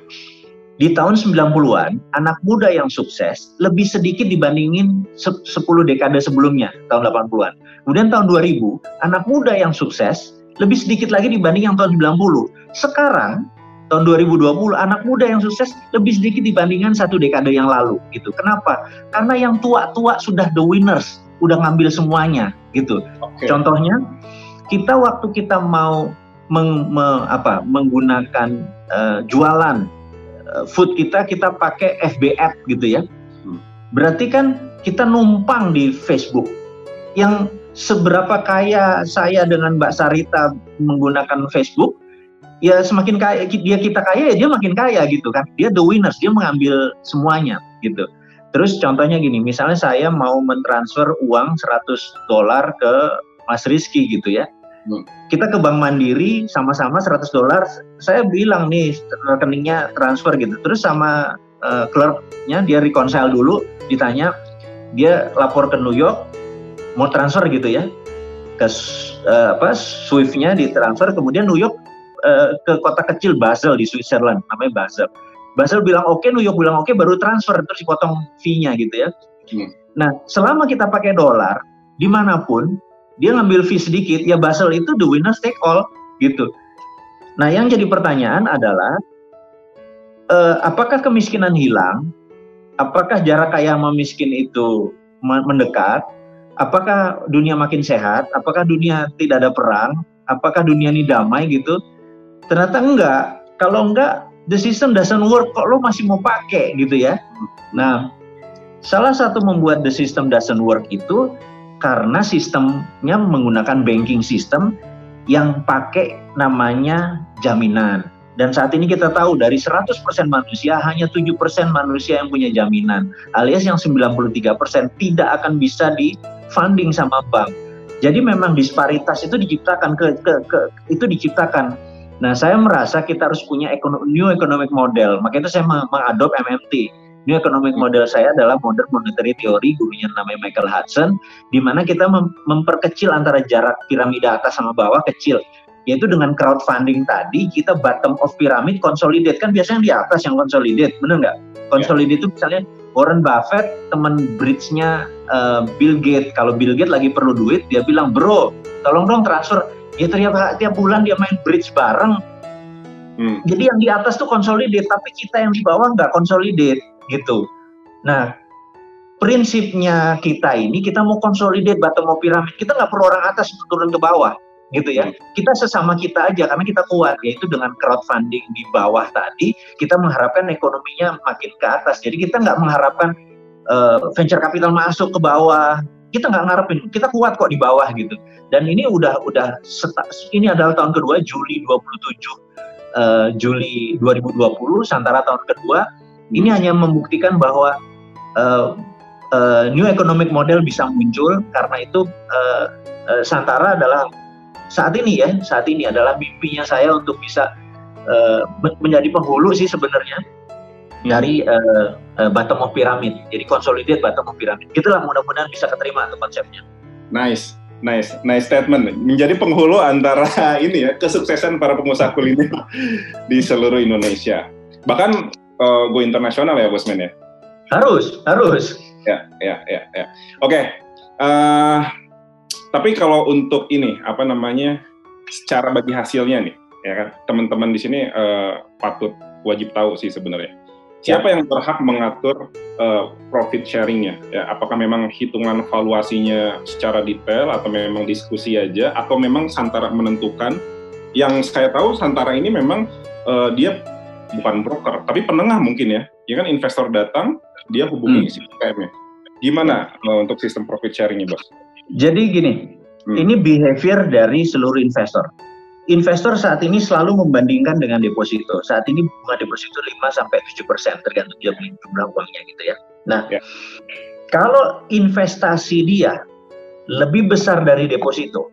di tahun 90-an, anak muda yang sukses lebih sedikit dibandingin 10 dekade sebelumnya, tahun 80-an. Kemudian tahun 2000, anak muda yang sukses lebih sedikit lagi dibanding yang tahun 90. Sekarang, tahun 2020, anak muda yang sukses lebih sedikit dibandingkan satu dekade yang lalu. gitu. Kenapa? Karena yang tua-tua sudah the winners, udah ngambil semuanya. gitu. Okay. Contohnya, kita waktu kita mau meng, me, apa, menggunakan uh, jualan Eh, food kita kita pakai FB app gitu ya. Hmm. Berarti kan kita numpang di Facebook. Yang seberapa kaya saya dengan Mbak Sarita menggunakan Facebook, ya semakin kaya dia kita kaya ya dia makin kaya gitu kan. Dia the winners, dia mengambil semuanya gitu. Terus contohnya gini, misalnya saya mau mentransfer uang 100 dolar ke Mas Rizky gitu ya. Kita ke Bank Mandiri sama-sama 100 dolar. Saya bilang nih rekeningnya transfer gitu. Terus sama uh, clerknya dia reconcile dulu, ditanya dia lapor ke New York mau transfer gitu ya ke uh, apa Swift-nya ditransfer kemudian New York uh, ke kota kecil Basel di Switzerland namanya Basel. Basel bilang oke, okay, New York bilang oke, okay, baru transfer terus dipotong fee-nya gitu ya. Hmm. Nah, selama kita pakai dolar di mana pun dia ngambil fee sedikit, ya Basel itu the winner take all gitu. Nah, yang jadi pertanyaan adalah eh, apakah kemiskinan hilang? Apakah jarak kaya sama miskin itu mendekat? Apakah dunia makin sehat? Apakah dunia tidak ada perang? Apakah dunia ini damai gitu? Ternyata enggak. Kalau enggak, the system doesn't work. Kok lo masih mau pakai gitu ya? Nah, salah satu membuat the system doesn't work itu karena sistemnya menggunakan banking system yang pakai namanya jaminan. Dan saat ini kita tahu dari 100% manusia hanya 7% manusia yang punya jaminan. Alias yang 93% tidak akan bisa di funding sama bank. Jadi memang disparitas itu diciptakan ke, ke, ke itu diciptakan. Nah, saya merasa kita harus punya new economic model. Makanya itu saya mengadop MMT New economic model saya adalah modern monetary theory, gurunya namanya Michael Hudson, di mana kita mem memperkecil antara jarak piramida atas sama bawah kecil. Yaitu dengan crowdfunding tadi kita bottom of pyramid consolidate. Kan biasanya yang di atas yang consolidate bener nggak? Consolidate itu misalnya Warren Buffett teman bridge-nya uh, Bill Gates. Kalau Bill Gates lagi perlu duit dia bilang bro tolong dong transfer. Ya tiap tiap bulan dia main bridge bareng. Hmm. jadi yang di atas tuh consolidate tapi kita yang di bawah nggak consolidate gitu nah prinsipnya kita ini kita mau consolidate bottom of pyramid kita nggak perlu orang atas turun ke bawah gitu ya. Hmm. Kita sesama kita aja karena kita kuat yaitu dengan crowdfunding di bawah tadi kita mengharapkan ekonominya makin ke atas. Jadi kita nggak mengharapkan uh, venture capital masuk ke bawah. Kita nggak ngarepin, kita kuat kok di bawah gitu. Dan ini udah udah ini adalah tahun kedua Juli 27 uh, eh, Juli 2020 Santara tahun kedua ini hanya membuktikan bahwa uh, uh, new economic model bisa muncul karena itu uh, uh, Santara adalah saat ini ya saat ini adalah mimpinya saya untuk bisa uh, menjadi penghulu sih sebenarnya hmm. dari uh, uh, bottom of pyramid jadi consolidate bottom of pyramid gitulah mudah-mudahan bisa keterima tuh konsepnya nice Nice, nice statement. Menjadi penghulu antara ini ya kesuksesan para pengusaha kuliner di seluruh Indonesia. Bahkan uh, go internasional ya, Bosman ya. Harus, harus. Ya, ya, ya, ya. Oke. Okay. Uh, tapi kalau untuk ini apa namanya secara bagi hasilnya nih, ya kan teman-teman di sini uh, patut wajib tahu sih sebenarnya. Siapa ya. yang berhak mengatur uh, profit sharingnya? Ya, apakah memang hitungan valuasinya secara detail atau memang diskusi aja atau memang Santara menentukan? Yang saya tahu Santara ini memang uh, dia bukan broker, tapi penengah mungkin ya. Ya kan investor datang, dia hubungi hmm. si UKM-nya. Gimana uh, untuk sistem profit sharingnya, Bos? Jadi gini, hmm. ini behavior dari seluruh investor. Investor saat ini selalu membandingkan dengan deposito. Saat ini bunga deposito 5 sampai 7 persen tergantung dia beli jumlah uangnya gitu ya. Nah, ya. kalau investasi dia lebih besar dari deposito,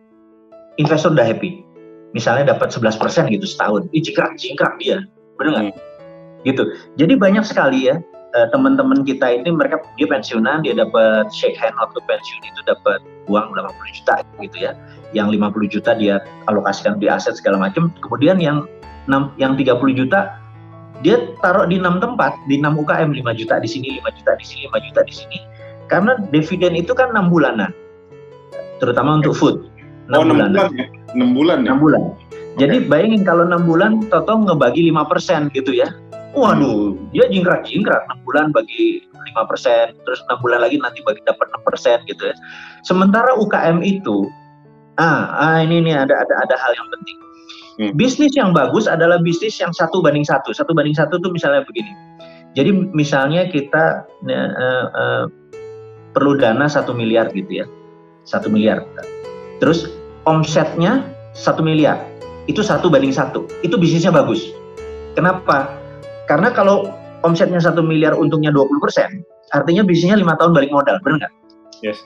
investor udah happy. Misalnya dapat 11 persen gitu setahun, ini jingkrak jingkrak dia, benar nggak? Hmm. Gitu. Jadi banyak sekali ya uh, teman-teman kita ini mereka dia pensiunan dia dapat shake hand waktu pensiun itu dapat uang 80 juta gitu ya yang 50 juta dia alokasikan di aset segala macam kemudian yang 6, yang 30 juta dia taruh di enam tempat di 6 UKM 5 juta di sini 5 juta di sini 5 juta di sini karena dividen itu kan enam bulanan terutama untuk food 6 oh, bulanan. bulan ya 6 bulan ya 6 bulan jadi bayangin kalau 6 bulan Toto ngebagi 5% gitu ya Waduh, dia jingkrak-jingkrak 6 bulan bagi 5 persen, terus 6 bulan lagi nanti bagi dapat 6 persen gitu ya. Sementara UKM itu, ah, ah ini nih ada ada ada hal yang penting. Hmm. Bisnis yang bagus adalah bisnis yang satu banding satu. Satu banding satu tuh misalnya begini. Jadi misalnya kita uh, uh, perlu dana satu miliar gitu ya, satu miliar. Terus omsetnya satu miliar, itu satu banding satu. Itu bisnisnya bagus. Kenapa? Karena kalau omsetnya satu miliar untungnya 20 persen, artinya bisnisnya lima tahun balik modal, benar nggak? Yes.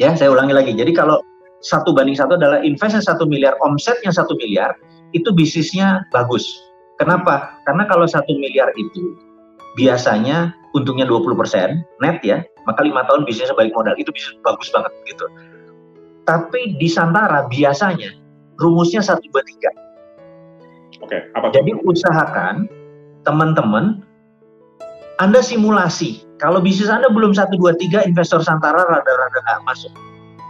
Ya, saya ulangi lagi. Jadi kalau satu banding satu adalah investnya satu miliar, omsetnya satu miliar, itu bisnisnya bagus. Kenapa? Karena kalau satu miliar itu biasanya untungnya 20 persen net ya, maka lima tahun bisnisnya balik modal. Itu bisnis bagus banget gitu. Tapi di Santara biasanya rumusnya satu dua tiga. Oke, apa? Jadi usahakan teman-teman, Anda simulasi. Kalau bisnis Anda belum 1, 2, 3, investor Santara rada-rada nggak masuk.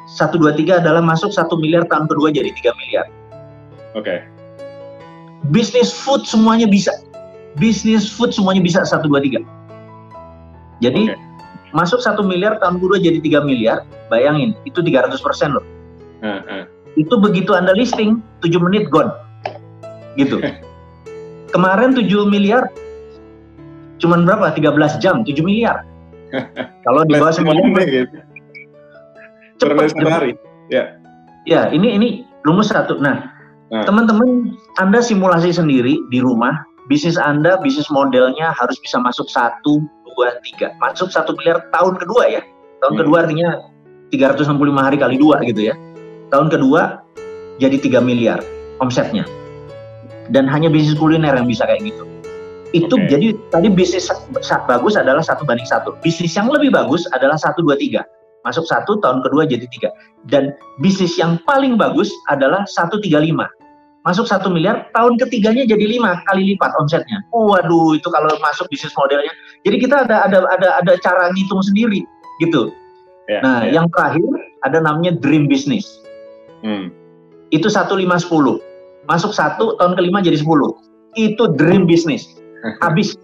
1, 2, 3 adalah masuk 1 miliar, tahun kedua jadi 3 miliar. Oke. Okay. Bisnis food semuanya bisa. Bisnis food semuanya bisa 1, 2, 3. Jadi, okay. masuk 1 miliar, tahun kedua jadi 3 miliar, bayangin, itu 300 persen loh. Uh, uh. Itu begitu Anda listing, 7 menit gone. Gitu. Kemarin 7 miliar cuman berapa? 13 jam, 7 miliar. Kalau di bawah sembilan gitu. cepat hari. Ya. Ya, ini ini rumus satu. Nah, nah, teman-teman, Anda simulasi sendiri di rumah, bisnis Anda, bisnis modelnya harus bisa masuk satu, dua, tiga. Masuk satu miliar tahun kedua ya. Tahun hmm. kedua artinya 365 hari kali dua gitu ya. Tahun kedua jadi 3 miliar omsetnya dan hanya bisnis kuliner yang bisa kayak gitu. Itu Oke. jadi tadi bisnis sa- bagus adalah satu banding satu. Bisnis yang lebih bagus adalah satu dua tiga. Masuk satu tahun kedua jadi tiga. Dan bisnis yang paling bagus adalah satu tiga lima. Masuk satu miliar tahun ketiganya jadi lima kali lipat omsetnya. Waduh itu kalau masuk bisnis modelnya. Jadi kita ada ada ada ada cara ngitung sendiri gitu. Ya, Nah ya. yang terakhir ada namanya dream business. Hmm. Itu satu lima sepuluh. Masuk satu tahun kelima jadi sepuluh. Itu dream business. Habis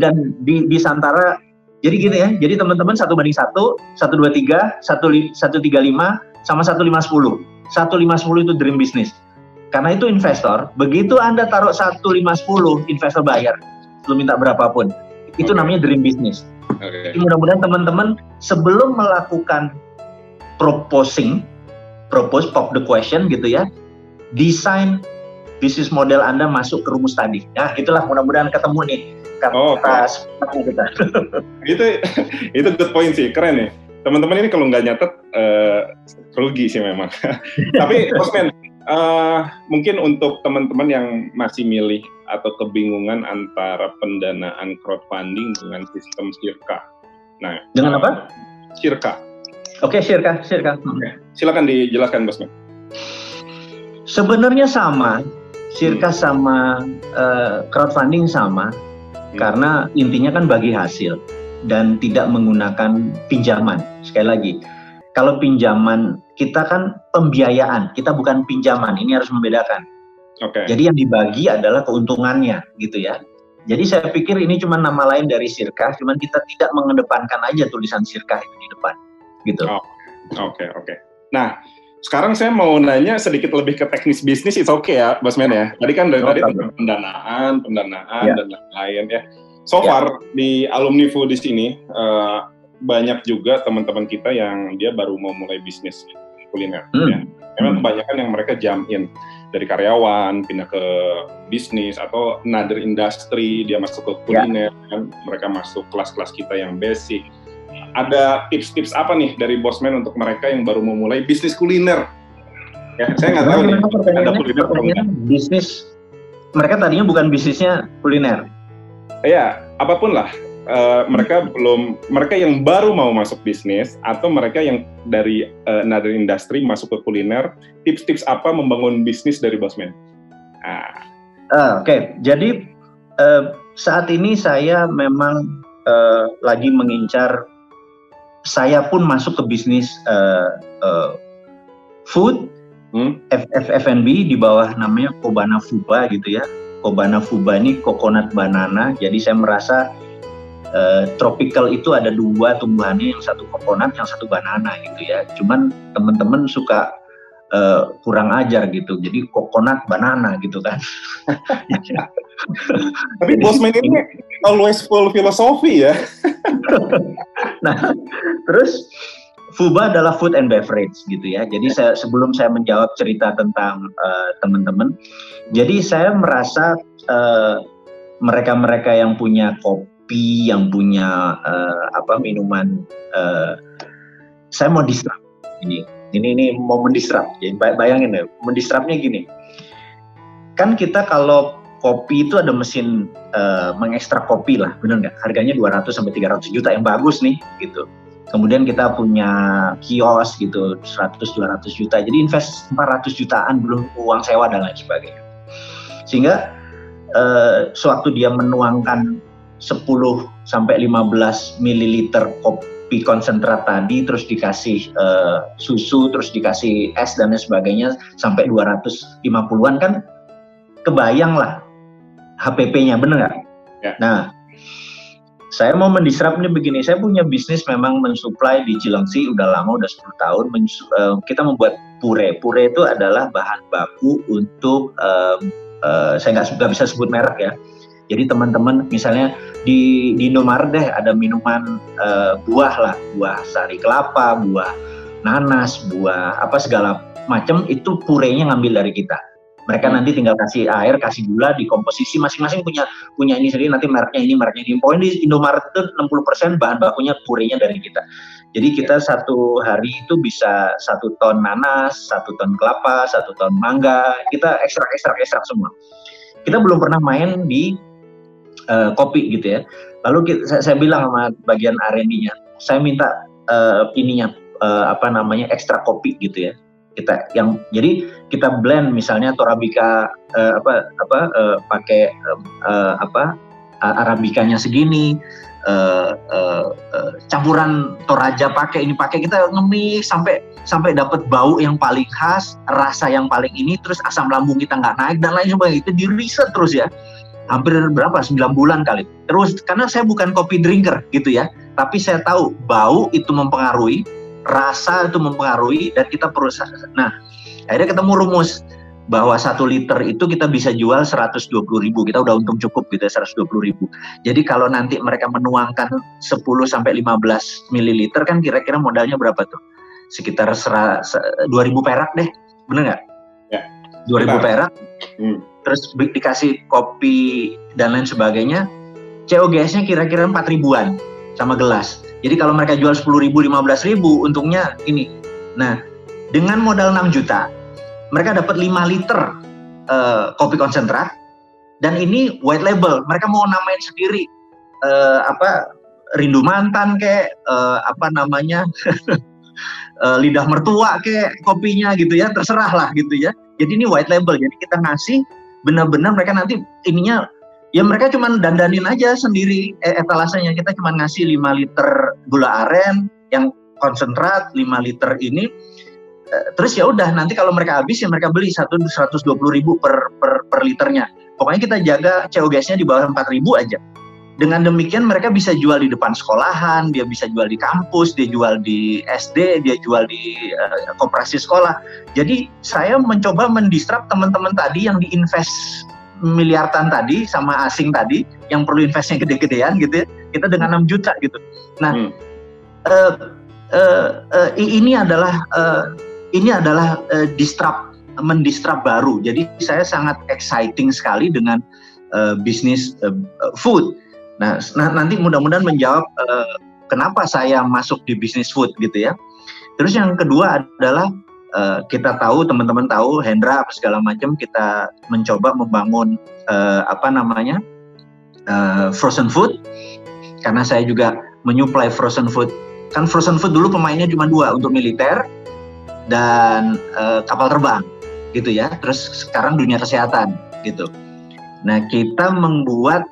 dan di, di Santara jadi gini ya jadi teman-teman satu banding satu satu dua tiga satu satu tiga lima sama satu lima sepuluh satu lima sepuluh itu dream business karena itu investor begitu anda taruh satu lima sepuluh investor bayar lu minta berapapun itu namanya dream Oke. Jadi mudah-mudahan teman-teman sebelum melakukan proposing propose pop the question gitu ya. Desain bisnis model anda masuk ke rumus tadi. Nah itulah mudah-mudahan ketemu nih. Kata Oh, kita itu itu good point sih keren nih. Teman-teman ini kalau nggak nyatet eh, rugi sih memang. Tapi Bosman eh, mungkin untuk teman-teman yang masih milih atau kebingungan antara pendanaan crowdfunding dengan sistem sirka. Nah Dengan apa? sirka Oke, Sirka, Sirka. silakan dijelaskan Bosman Sebenarnya sama, Sirka sama eh, crowdfunding sama, karena intinya kan bagi hasil dan tidak menggunakan pinjaman. Sekali lagi, kalau pinjaman kita kan pembiayaan, kita bukan pinjaman. Ini harus membedakan. oke Jadi yang dibagi adalah keuntungannya, gitu ya. Jadi saya pikir ini cuma nama lain dari Sirka, cuman kita tidak mengedepankan aja tulisan Sirka itu di depan, gitu. Oh. Oke, oke. Nah, sekarang saya mau nanya sedikit lebih ke teknis bisnis, itu oke ya, Bosman ya. Tadi kan dari No tadi tentang pendanaan, pendanaan Ya. dan lain-lain ya. So Ya. far di alumni Foodies ini eh, banyak juga teman-teman kita yang dia baru mau mulai bisnis kuliner. Hmm. Ya. Memang Hmm. kebanyakan yang mereka jump in dari karyawan pindah ke bisnis atau another industry dia masuk ke Ya. kuliner kan mereka masuk kelas-kelas kita yang basic ada tips-tips apa nih dari Bosman untuk mereka yang baru memulai bisnis kuliner? Ya, saya nggak tahu nih. Ada kuliner atau bisnis mereka tadinya bukan bisnisnya kuliner. Ya, apa pun lah. Eh, mereka belum, mereka yang baru mau masuk bisnis atau mereka yang dari eh, another industry masuk ke kuliner, tips-tips apa membangun bisnis dari Bosman? Ah, Ah, Oke, jadi eh, saat ini saya memang eh, lagi mengincar. Saya pun masuk ke bisnis eh, eh, food, Hmm. F- F- F&B di bawah namanya Kobana Fuba gitu ya. Kobana Fuba ini coconut banana. Jadi saya merasa eh, tropical itu ada dua tumbuhannya, yang satu coconut, yang satu banana gitu ya. Cuman teman-teman suka eh, kurang ajar gitu. Jadi coconut banana gitu kan. Tapi Bosman ini always full filosofi ya. Nah, terus Fuba adalah food and beverage gitu ya. Jadi saya sebelum saya menjawab cerita tentang eh, teman-teman, jadi saya merasa eh, mereka-mereka yang punya kopi, yang punya eh, apa minuman, eh, saya mau disrupt ini. Ini ini mau mendisrupt. Jadi bay- bayangin ya, mendisruptnya gini. Kan kita kalau kopi itu ada mesin eh, mengekstrak kopi lah, bener nggak? Harganya 200 sampai 300 juta yang bagus nih, gitu. Kemudian kita punya kios gitu, 100-200 juta. Jadi invest 400 jutaan belum uang sewa dan lain sebagainya. Sehingga eh, sewaktu dia menuangkan 10 sampai 15 mililiter kopi konsentrat tadi, terus dikasih eh, susu, terus dikasih es dan lain sebagainya sampai 250-an kan kebayang lah HPP-nya, bener nggak? Ya. Nah, saya mau mendisrupt nih begini, saya punya bisnis memang mensuplai di Cilengsi udah lama, udah 10 tahun. Eh, kita membuat pure. Pure itu adalah bahan baku untuk, em, eh, saya nggak bisa sebut merek ya. Jadi teman-teman misalnya di, di Indomaret deh ada minuman eh, buah lah, buah sari kelapa, buah nanas, buah apa segala macam itu purenya ngambil dari kita. Mereka Hmm. nanti tinggal kasih air, kasih gula, dikomposisi masing-masing punya punya ini sendiri. Nanti mereknya ini mereknya ini. Pokoknya di Indomaret itu 60% bahan bakunya purenya dari kita. Jadi kita satu hari itu bisa satu ton nanas satu ton kelapa satu ton mangga. Kita ekstrak ekstrak ekstrak semua. Kita belum pernah main di uh, kopi gitu ya. Lalu kita, saya, saya bilang sama bagian R&D-nya, saya minta uh, ininya uh, apa namanya ekstra kopi gitu ya. Kita yang jadi kita blend misalnya Torabika uh, apa apa uh, pakai uh, apa arabikanya segini, uh, uh, uh, campuran toraja pakai ini pakai kita ngemis sampai sampai dapat bau yang paling khas, rasa yang paling ini, terus asam lambung kita nggak naik dan lain sebagainya itu di riset terus ya hampir berapa? 9 bulan kali. Terus karena saya bukan kopi drinker gitu ya tapi saya tahu bau itu mempengaruhi rasa itu mempengaruhi dan kita perlu nah akhirnya ketemu rumus bahwa satu liter itu kita bisa jual 120 ribu kita udah untung cukup gitu ya 120 ribu. Jadi kalau nanti mereka menuangkan 10 sampai 15 mililiter kan kira-kira modalnya berapa tuh? Sekitar 2000 perak deh bener nggak? Ya. 2000 perak. Hmm terus dikasih kopi dan lain sebagainya, COGS-nya kira-kira 4 ribuan sama gelas. Jadi kalau mereka jual 10 ribu, 15 ribu, untungnya ini. Nah, dengan modal 6 juta, mereka dapat 5 liter uh, kopi konsentrat, dan ini white label. Mereka mau namain sendiri, uh, apa rindu mantan kayak uh, apa namanya lidah mertua kayak kopinya gitu ya, terserah lah gitu ya. Jadi ini white label. Jadi kita ngasih benar-benar mereka nanti ininya ya mereka cuma dandanin aja sendiri eh, etalasenya. Kita cuma ngasih 5 liter gula aren yang konsentrat 5 liter ini. Eh, terus ya udah nanti kalau mereka habis ya mereka beli satu 120 ribu per, per, per liternya. Pokoknya kita jaga COGS-nya di bawah 4 ribu aja dengan demikian mereka bisa jual di depan sekolahan, dia bisa jual di kampus, dia jual di SD, dia jual di uh, koperasi sekolah. Jadi saya mencoba mendistrap teman-teman tadi yang diinvest miliaran tadi sama asing tadi yang perlu investnya gede-gedean gitu ya. Kita dengan 6 juta gitu. Nah, hmm. uh, uh, uh, ini adalah uh, ini adalah uh, distrap mendistrap baru. Jadi saya sangat exciting sekali dengan uh, bisnis uh, food Nah, nanti mudah-mudahan menjawab uh, kenapa saya masuk di bisnis food gitu ya. Terus yang kedua adalah uh, kita tahu teman-teman tahu Hendra apa segala macam kita mencoba membangun uh, apa namanya uh, frozen food karena saya juga menyuplai frozen food. Kan frozen food dulu pemainnya cuma dua untuk militer dan kapal terbang gitu ya. Terus sekarang dunia kesehatan gitu. Nah kita membuat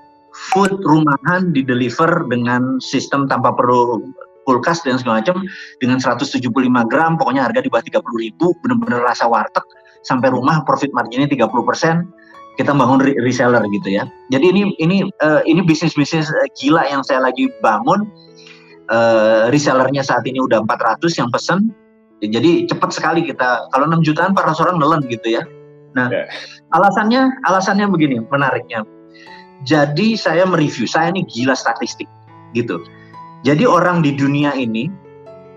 food rumahan di deliver dengan sistem tanpa perlu kulkas dan segala macam dengan 175 gram pokoknya harga di bawah 30 ribu benar-benar rasa warteg sampai rumah profit marginnya 30 persen kita bangun reseller gitu ya. Jadi ini ini uh, ini bisnis bisnis eh, gila yang saya lagi bangun. Uh, resellernya saat ini udah 400 yang pesen. Jadi cepat sekali kita kalau 6 jutaan para orang nelen gitu ya. Nah yeah. alasannya alasannya begini menariknya jadi saya mereview, saya ini gila statistik gitu. Jadi orang di dunia ini,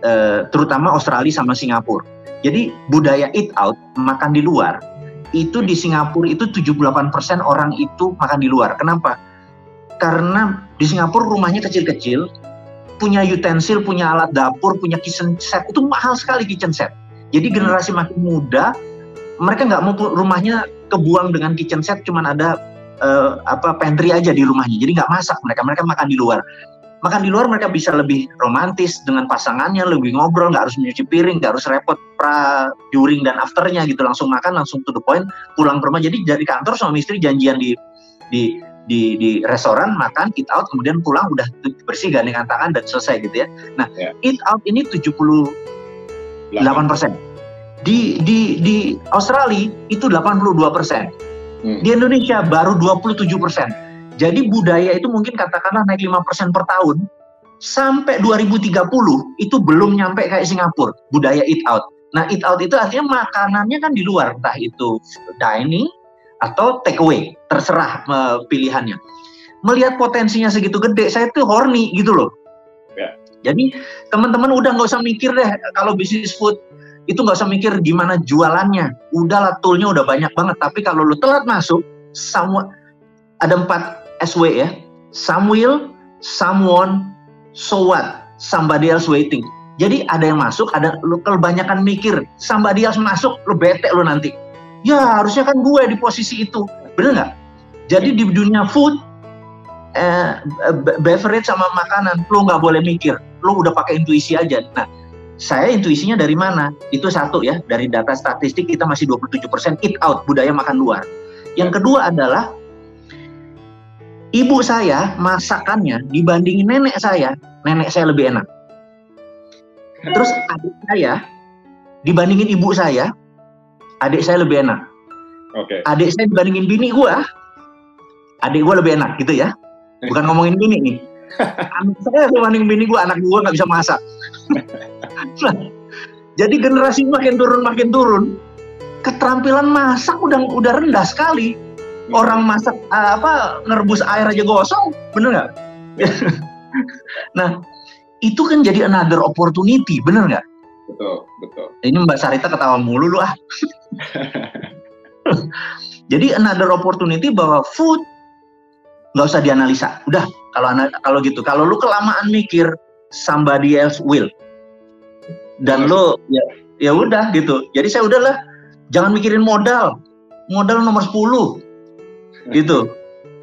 eh, terutama Australia sama Singapura. Jadi budaya eat out, makan di luar, itu di Singapura itu 78% orang itu makan di luar. Kenapa? Karena di Singapura rumahnya kecil-kecil, punya utensil, punya alat dapur, punya kitchen set, itu mahal sekali kitchen set. Jadi generasi makin muda, mereka nggak mau rumahnya kebuang dengan kitchen set, cuman ada uh, apa pantry aja di rumahnya. Jadi nggak masak mereka, mereka makan di luar. Makan di luar mereka bisa lebih romantis dengan pasangannya, lebih ngobrol, nggak harus mencuci piring, nggak harus repot pra, during dan afternya gitu, langsung makan, langsung to the point, pulang ke rumah. Jadi dari kantor suami istri janjian di di di di restoran makan eat out kemudian pulang udah bersih gandeng tangan dan selesai gitu ya. Nah, yeah. eat out ini 78 persen. Di di di Australia itu 82 persen. Hmm. Di Indonesia baru 27 persen. Jadi budaya itu mungkin katakanlah naik 5 persen per tahun. Sampai 2030 itu belum nyampe kayak Singapura, budaya eat out. Nah eat out itu artinya makanannya kan di luar, entah itu dining atau take away, terserah uh, pilihannya. Melihat potensinya segitu gede, saya tuh horny gitu loh. Ya. Jadi teman-teman udah nggak usah mikir deh kalau bisnis food itu nggak usah mikir gimana jualannya. Udahlah toolnya udah banyak banget. Tapi kalau lu telat masuk, semua ada empat SW ya. Samuel, someone, so what, somebody else waiting. Jadi ada yang masuk, ada lu kebanyakan mikir, somebody else masuk, lu bete lu nanti. Ya harusnya kan gue di posisi itu, bener nggak? Jadi di dunia food eh, beverage sama makanan, lu nggak boleh mikir, lu udah pakai intuisi aja. Nah, saya intuisinya dari mana? Itu satu ya, dari data statistik kita masih 27% eat out, budaya makan luar. Yang kedua adalah ibu saya masakannya dibandingin nenek saya, nenek saya lebih enak. Terus adik saya dibandingin ibu saya, adik saya lebih enak. Oke. Okay. Adik saya dibandingin bini gua, adik gua lebih enak gitu ya. Bukan ngomongin bini nih. anak saya dibanding bini gua, anak gua nggak bisa masak. jadi generasi makin turun makin turun, keterampilan masak udah udah rendah sekali. Orang masak apa ngerebus air aja gosong, bener nggak? nah, itu kan jadi another opportunity, bener nggak? Betul, betul. Ini Mbak Sarita ketawa mulu lu ah. jadi another opportunity bahwa food nggak usah dianalisa. Udah, kalau kalau gitu, kalau lu kelamaan mikir somebody else will dan lo ya ya udah gitu. Jadi saya udahlah jangan mikirin modal. Modal nomor 10 gitu.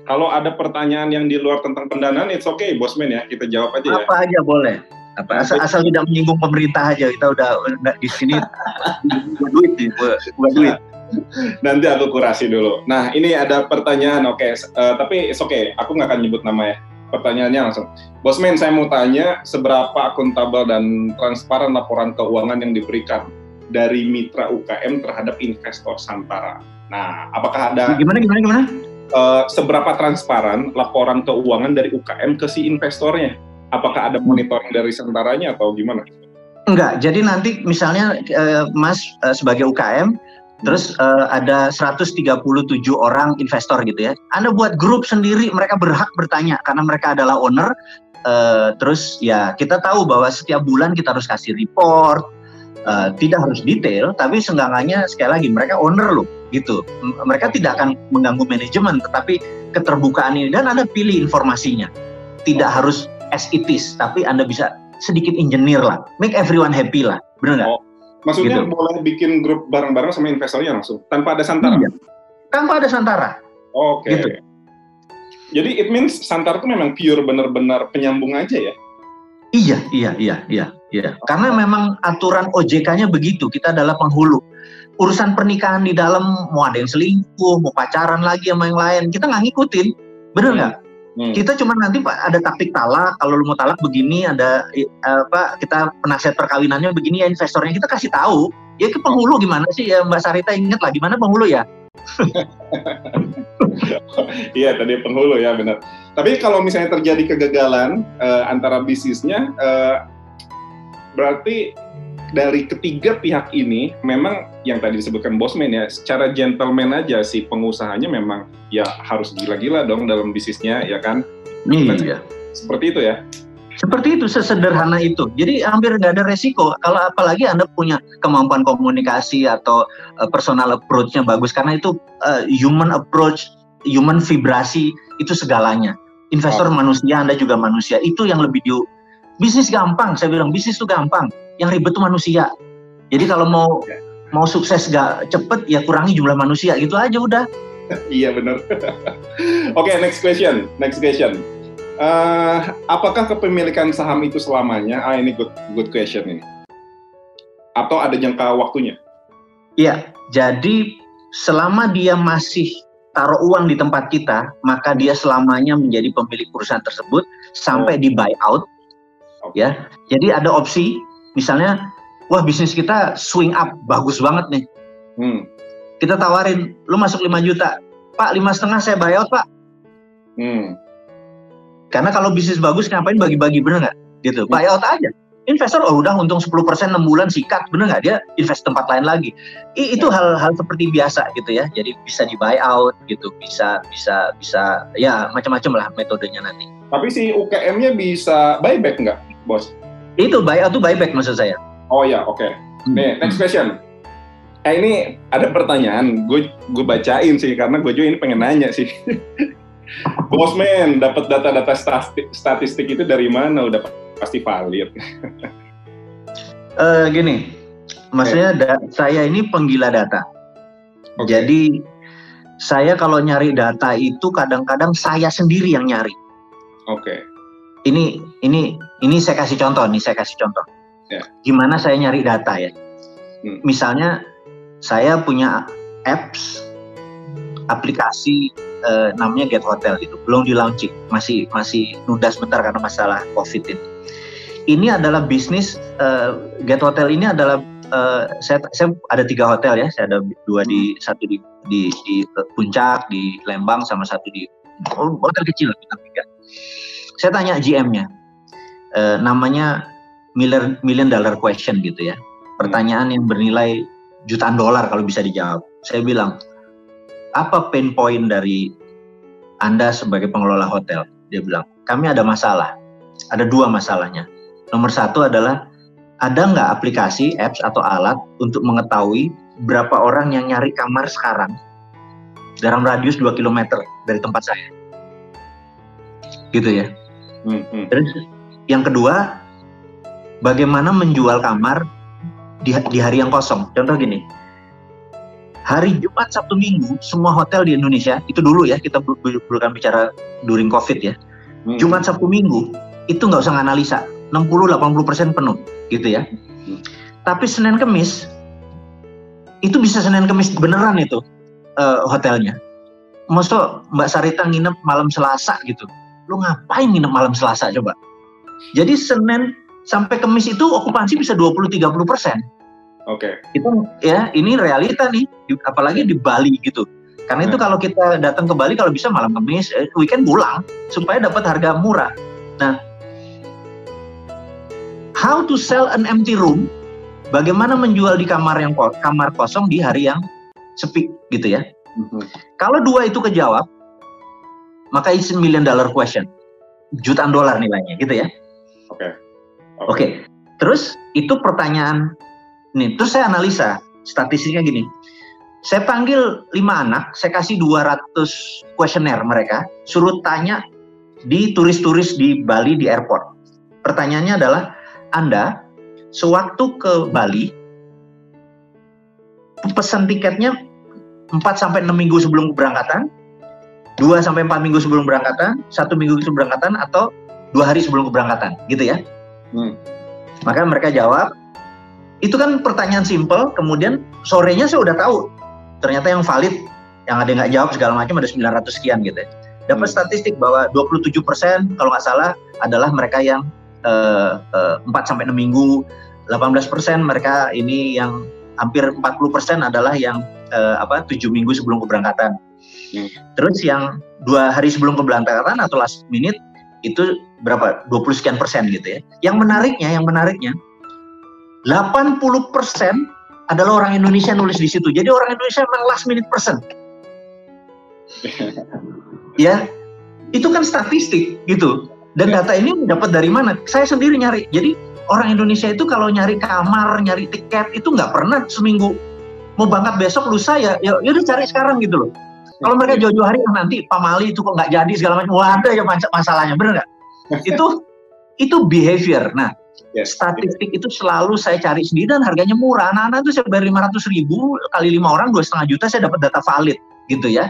Kalau ada pertanyaan yang di luar tentang pendanaan it's okay bosman ya. Kita jawab aja apa ya. Apa aja boleh. Apa asal asal tidak menyinggung pemerintah aja. Kita udah, udah di sini. Buat duit nih buat duit. Nanti aku kurasi dulu. Nah ini ada pertanyaan oke. Okay. uh, tapi it's okay aku nggak akan nyebut nama ya pertanyaannya langsung. Bosman, saya mau tanya seberapa akuntabel dan transparan laporan keuangan yang diberikan dari mitra UKM terhadap investor Santara. Nah, apakah ada gimana gimana gimana? Uh, seberapa transparan laporan keuangan dari UKM ke si investornya? Apakah ada monitoring dari Santaranya atau gimana? Enggak. Jadi nanti misalnya uh, Mas uh, sebagai UKM Terus uh, ada 137 orang investor gitu ya. Anda buat grup sendiri, mereka berhak bertanya karena mereka adalah owner. Uh, terus ya kita tahu bahwa setiap bulan kita harus kasih report. Uh, tidak harus detail, tapi seenggaknya sekali lagi mereka owner loh, gitu. Mereka tidak akan mengganggu manajemen, tetapi keterbukaan ini dan Anda pilih informasinya. Tidak harus as it is, tapi Anda bisa sedikit engineer lah, make everyone happy lah, benar nggak? Oh Maksudnya gitu. boleh bikin grup bareng-bareng sama investornya langsung tanpa ada santara? Iya. Tanpa ada santara. Oke. Okay. Gitu. Jadi it means santara itu memang pure benar-benar penyambung aja ya? Iya, iya, iya, iya, iya. Karena memang aturan OJK-nya begitu. Kita adalah penghulu. Urusan pernikahan di dalam mau ada yang selingkuh, mau pacaran lagi sama yang lain, kita nggak ngikutin. Bener nggak? Hmm. Hmm. Kita cuma nanti Pak ada taktik talak, kalau lu mau talak begini ada apa kita penasihat perkawinannya begini ya investornya kita kasih tahu. Ya ke penghulu gimana sih ya Mbak Sarita ingat lah gimana penghulu ya? Iya tadi penghulu ya benar. Tapi kalau misalnya terjadi kegagalan uh, antara bisnisnya, uh, berarti dari ketiga pihak ini memang yang tadi disebutkan bosman ya secara gentleman aja si pengusahanya memang ya harus gila-gila dong dalam bisnisnya ya kan? Iya. Seperti itu ya? Seperti itu sesederhana itu. Jadi hampir nggak ada resiko. Kalau apalagi anda punya kemampuan komunikasi atau uh, personal approach-nya bagus karena itu uh, human approach human vibrasi itu segalanya. Investor oh. manusia anda juga manusia. Itu yang lebih di bisnis gampang saya bilang bisnis itu gampang yang ribet tuh manusia. Jadi kalau mau ya. mau sukses gak cepet ya kurangi jumlah manusia gitu aja udah. iya benar. Oke okay, next question, next question. Uh, apakah kepemilikan saham itu selamanya? Ah ini good good question ini. Atau ada jangka waktunya? Iya, jadi selama dia masih taruh uang di tempat kita, maka dia selamanya menjadi pemilik perusahaan tersebut sampai oh. di buyout. Okay. Ya, jadi ada opsi misalnya wah bisnis kita swing up bagus banget nih. Hmm. kita tawarin lu masuk 5 juta. Pak lima setengah saya buyout pak. Hmm. karena kalau bisnis bagus ngapain bagi-bagi bener nggak? Gitu. Hmm. buyout aja. Investor oh udah untung 10% 6 bulan sikat. Bener nggak? Dia invest tempat lain lagi. I, itu hal-hal seperti biasa gitu ya. Jadi bisa di buyout gitu. Bisa bisa bisa ya macam-macam lah metodenya nanti. Tapi si UKM-nya bisa buyback nggak bos itu buyout tuh buyback maksud saya. Oh ya, oke. Okay. Nih, hmm. next question. Eh ini ada pertanyaan, gue gue bacain sih karena gue juga ini pengen nanya sih. Bosman, dapat data-data statistik, statistik itu dari mana? Udah pasti valid. uh, gini, maksudnya okay. da- saya ini penggila data. Okay. Jadi saya kalau nyari data itu kadang-kadang saya sendiri yang nyari. Oke. Ini ini ini saya kasih contoh nih, saya kasih contoh. Ya. Gimana saya nyari data ya? Hmm. Misalnya saya punya apps aplikasi eh, namanya Get Hotel itu belum di launching, masih masih nunda sebentar karena masalah COVID ini. Ini adalah bisnis eh, Get Hotel ini adalah eh, saya saya ada tiga hotel ya, saya ada dua di satu di di, di puncak di Lembang sama satu di oh, hotel kecil bintang tiga. Saya tanya GM-nya, eh, namanya million million dollar question gitu ya, pertanyaan yang bernilai jutaan dolar kalau bisa dijawab. Saya bilang apa pain point dari anda sebagai pengelola hotel? Dia bilang, kami ada masalah. Ada dua masalahnya. Nomor satu adalah ada nggak aplikasi, apps atau alat untuk mengetahui berapa orang yang nyari kamar sekarang dalam radius 2 km dari tempat saya. Gitu ya. Hmm, hmm. Terus yang kedua, bagaimana menjual kamar di, di hari yang kosong. Contoh gini, hari Jumat, Sabtu, Minggu, semua hotel di Indonesia, itu dulu ya, kita bu- bu- bukan bicara during COVID ya. Hmm. Jumat, Sabtu, Minggu, itu nggak usah analisa, 60-80% penuh gitu ya. Hmm. Tapi Senin Kemis, itu bisa Senin Kemis beneran itu eh, hotelnya. Maksud Mbak Sarita nginep malam Selasa gitu. Lu ngapain nginep malam Selasa coba? Jadi Senin sampai Kemis itu okupansi bisa 20-30 persen Oke. itu ya ini realita nih di- apalagi di Bali gitu karena itu Hmm. kalau kita datang ke Bali kalau bisa malam Kamis eh, weekend pulang supaya dapat harga murah nah how to sell an empty room bagaimana menjual di kamar yang kamar kosong di hari yang sepi gitu ya Hmm, kalau dua itu kejawab maka it's a million dollar question jutaan dolar nilainya gitu ya Oke. Oke, terus itu pertanyaan nih. Terus saya analisa statistiknya gini. Saya panggil lima anak, saya kasih 200 kuesioner mereka, suruh tanya di turis-turis di Bali di airport. Pertanyaannya adalah, Anda sewaktu ke Bali pesan tiketnya 4 sampai 6 minggu sebelum keberangkatan, 2 sampai 4 minggu sebelum keberangkatan, satu minggu sebelum keberangkatan atau dua hari sebelum keberangkatan, gitu ya? Hmm. Maka mereka jawab, itu kan pertanyaan simpel, kemudian sorenya saya udah tahu, ternyata yang valid, yang ada yang nggak jawab segala macam ada 900 sekian gitu ya. Dapat Hmm. statistik bahwa 27% kalau nggak salah adalah mereka yang eh, eh, 4 sampai 6 minggu, 18% mereka ini yang hampir 40% adalah yang eh, apa 7 minggu sebelum keberangkatan. Hmm. Terus yang dua hari sebelum keberangkatan atau last minute itu berapa? 20 sekian persen gitu ya. Yang menariknya, yang menariknya 80 persen adalah orang Indonesia nulis di situ. Jadi orang Indonesia memang last minute person. ya, itu kan statistik gitu. Dan data ini dapat dari mana? Saya sendiri nyari. Jadi orang Indonesia itu kalau nyari kamar, nyari tiket itu nggak pernah seminggu mau berangkat besok lusa ya, ya ya udah cari sekarang gitu loh. Kalau mereka jauh-jauh hari "Ah, nanti Pak Mali itu kok nggak jadi segala macam, wah ada ya mas- masalahnya, bener nggak? itu itu behavior. Nah, Yes. statistik itu selalu saya cari sendiri dan harganya murah. Anak-anak itu saya bayar 500 ribu kali lima orang dua setengah juta saya dapat data valid gitu ya.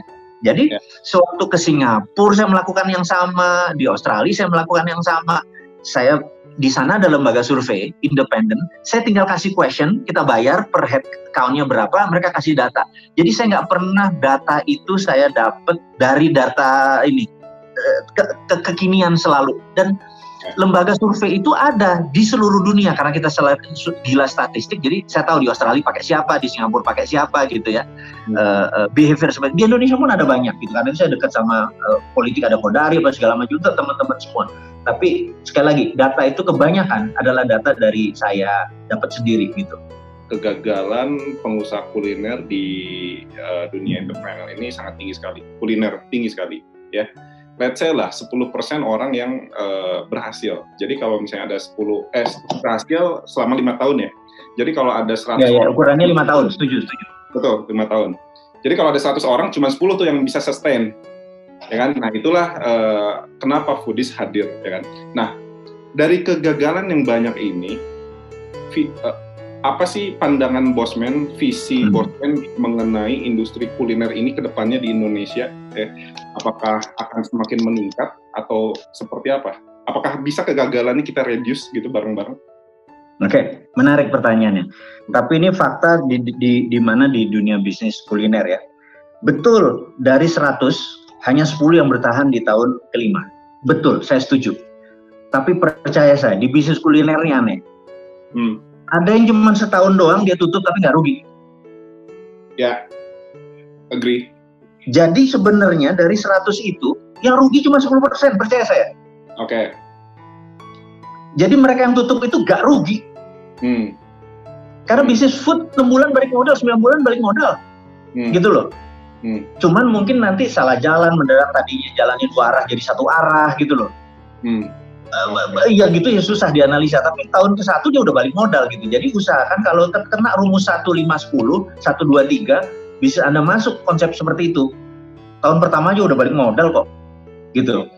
Jadi Ya. sewaktu ke Singapura saya melakukan yang sama, di Australia saya melakukan yang sama. Saya di sana ada lembaga survei independen. Saya tinggal kasih question, kita bayar per head count-nya berapa, mereka kasih data. Jadi saya nggak pernah data itu saya dapat dari data ini eh, ke, ke- kekinian selalu. Dan lembaga survei itu ada di seluruh dunia karena kita sel- su- gila statistik. Jadi saya tahu di Australia pakai siapa, di Singapura pakai siapa gitu ya. Eh, eh, behavior seperti di Indonesia pun ada banyak gitu karena saya dekat sama eh, politik ada Kodari apa segala macam juga teman-teman semua. Tapi sekali lagi data itu kebanyakan adalah data dari saya dapat sendiri gitu. Kegagalan pengusaha kuliner di uh, dunia entrepreneur ini sangat tinggi sekali. Kuliner tinggi sekali, ya. Let's say lah 10% orang yang uh, berhasil. Jadi kalau misalnya ada 10 eh berhasil selama lima tahun ya. Jadi kalau ada 100 Ya, ya orang ukurannya lima tahun, setuju, setuju. Betul, lima tahun. Jadi kalau ada 100 orang, cuma 10 tuh yang bisa sustain. Ya kan? Nah, itulah eh, kenapa foodies hadir, ya kan? Nah, dari kegagalan yang banyak ini, vi- eh, apa sih pandangan Bosman, visi hmm. Bosman mengenai industri kuliner ini ke depannya di Indonesia? Eh, apakah akan semakin meningkat atau seperti apa? Apakah bisa kegagalannya kita reduce gitu bareng-bareng? Oke, okay, menarik pertanyaannya. Tapi ini fakta di, di, di mana di dunia bisnis kuliner ya. Betul, dari 100 hanya 10 yang bertahan di tahun kelima. Betul, saya setuju. Tapi percaya saya, di bisnis kuliner ini aneh. Hmm. Ada yang cuma setahun doang dia tutup tapi nggak rugi. Ya, agree. Jadi sebenarnya dari 100 itu, yang rugi cuma 10%, percaya saya. Oke. Okay. Jadi mereka yang tutup itu gak rugi. Hmm. Karena bisnis food 6 bulan balik modal, 9 bulan balik modal. Hmm. Gitu loh. Hmm. Cuman mungkin nanti salah jalan mendadak tadinya jalannya dua arah jadi satu arah gitu loh. Hmm. Uh, ya gitu ya susah dianalisa. Tapi tahun ke satu dia udah balik modal gitu. Jadi usahakan kalau kena rumus satu lima sepuluh satu dua tiga bisa anda masuk konsep seperti itu. Tahun pertama aja udah balik modal kok gitu.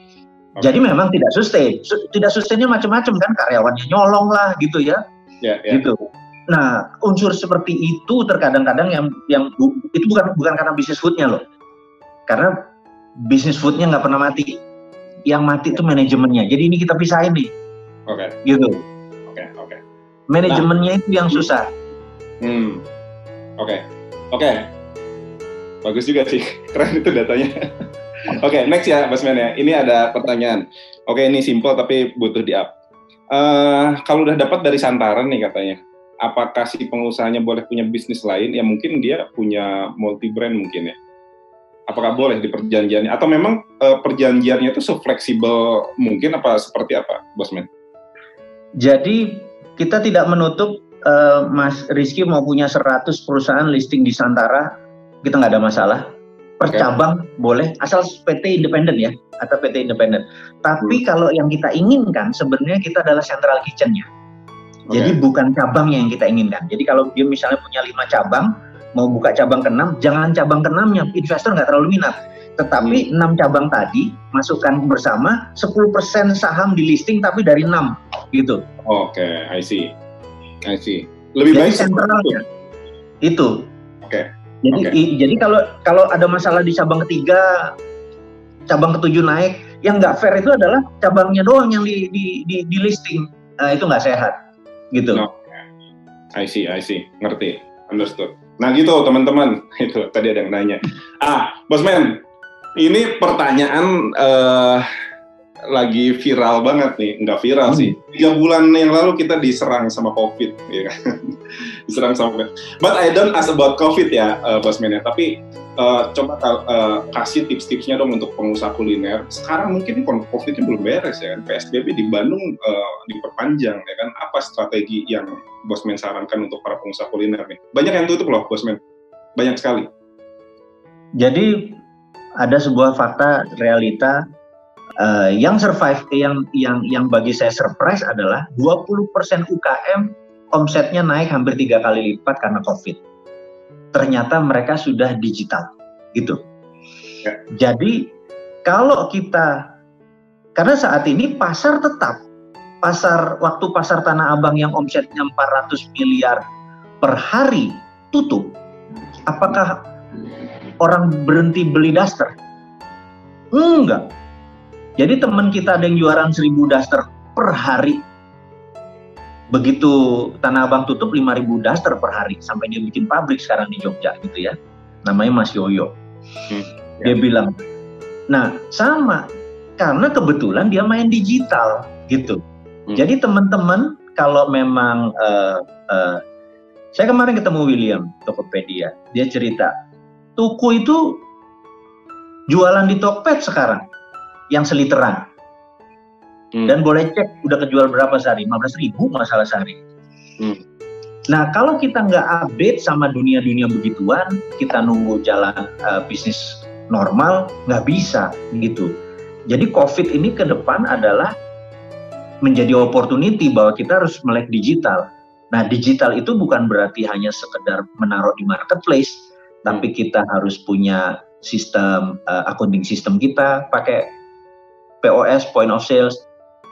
Okay. jadi memang tidak sustain. Tidak sustainnya macam-macam kan karyawannya nyolong lah gitu ya. Yeah, yeah. gitu. Nah, unsur seperti itu terkadang-kadang yang yang itu bukan bukan karena bisnis foodnya loh, karena bisnis foodnya nggak pernah mati. Yang mati itu manajemennya. Jadi ini kita pisahin nih. Oke. Okay. Gitu. Oke okay, oke. Okay. Manajemennya nah, itu yang susah. Hmm. Oke okay. oke. Okay. Bagus juga sih, keren itu datanya. oke, okay, next ya, Mas Men ya. Ini ada pertanyaan. Oke, ini simple tapi butuh di up. Uh, kalau udah dapat dari santaran nih katanya, apakah si pengusahanya boleh punya bisnis lain? Ya mungkin dia punya multi brand mungkin ya. Apakah boleh di perjanjiannya? Atau memang uh, perjanjiannya itu sefleksibel mungkin apa seperti apa, Bosman? Jadi kita tidak menutup uh, Mas Rizky mau punya 100 perusahaan listing di Santara, kita nggak ada masalah. Per cabang okay. boleh, asal PT independen ya, atau PT independen. Tapi hmm. kalau yang kita inginkan sebenarnya kita adalah central kitchennya. Okay. Jadi bukan cabangnya yang kita inginkan. Jadi kalau dia misalnya punya lima cabang, mau buka cabang keenam, jangan cabang keenamnya investor nggak terlalu minat. Tetapi hmm. enam hmm. cabang tadi masukkan bersama 10% saham di listing tapi dari enam gitu. Oke, okay, I see. I see. Lebih jadi baik sentralnya itu. Oke. Okay. Jadi okay. jadi kalau kalau ada masalah di cabang ketiga, cabang ketujuh naik, yang nggak fair itu adalah cabangnya doang yang di di di, di listing. Nah, itu nggak sehat gitu. No. I see, I see, ngerti, understood. Nah gitu teman-teman, itu tadi ada yang nanya. Ah, Bosman, ini pertanyaan uh, lagi viral banget nih, nggak viral hmm. sih. Tiga bulan yang lalu kita diserang sama COVID, ya kan? diserang sama COVID. But I don't ask about COVID ya, uh, Bosman ya. Tapi uh, coba uh, kasih tips-tipsnya dong untuk pengusaha kuliner. Sekarang mungkin COVID-nya belum beres ya kan. PSBB di Bandung uh, diperpanjang ya kan. Apa strategi yang Bosman sarankan untuk para pengusaha kuliner nih? Banyak yang tutup loh Bosman. Banyak sekali. Jadi ada sebuah fakta realita uh, yang survive yang yang yang bagi saya surprise adalah 20% UKM omsetnya naik hampir tiga kali lipat karena COVID ternyata mereka sudah digital gitu. Ya. Jadi kalau kita karena saat ini pasar tetap pasar waktu pasar Tanah Abang yang omsetnya 400 miliar per hari tutup. Apakah orang berhenti beli daster? Enggak. Jadi teman kita ada yang jualan 1000 daster per hari begitu Tanah Abang tutup 5000 daster per hari sampai dia bikin pabrik sekarang di Jogja gitu ya. Namanya Mas Yoyo. Hmm, ya. dia bilang nah sama. Karena kebetulan dia main digital gitu. Hmm. jadi teman-teman kalau memang uh, uh, saya kemarin ketemu William Tokopedia. Dia cerita tuku itu jualan di Tokped sekarang yang seliteran Hmm. Dan boleh cek udah kejual berapa sehari, 15 ribu masalah sehari. Hmm. Nah kalau kita nggak update sama dunia-dunia begituan, kita nunggu jalan uh, bisnis normal nggak bisa gitu. Jadi COVID ini ke depan adalah menjadi opportunity bahwa kita harus melek digital. Nah digital itu bukan berarti hanya sekedar menaruh di marketplace, hmm. tapi kita harus punya sistem uh, accounting sistem kita pakai POS point of sales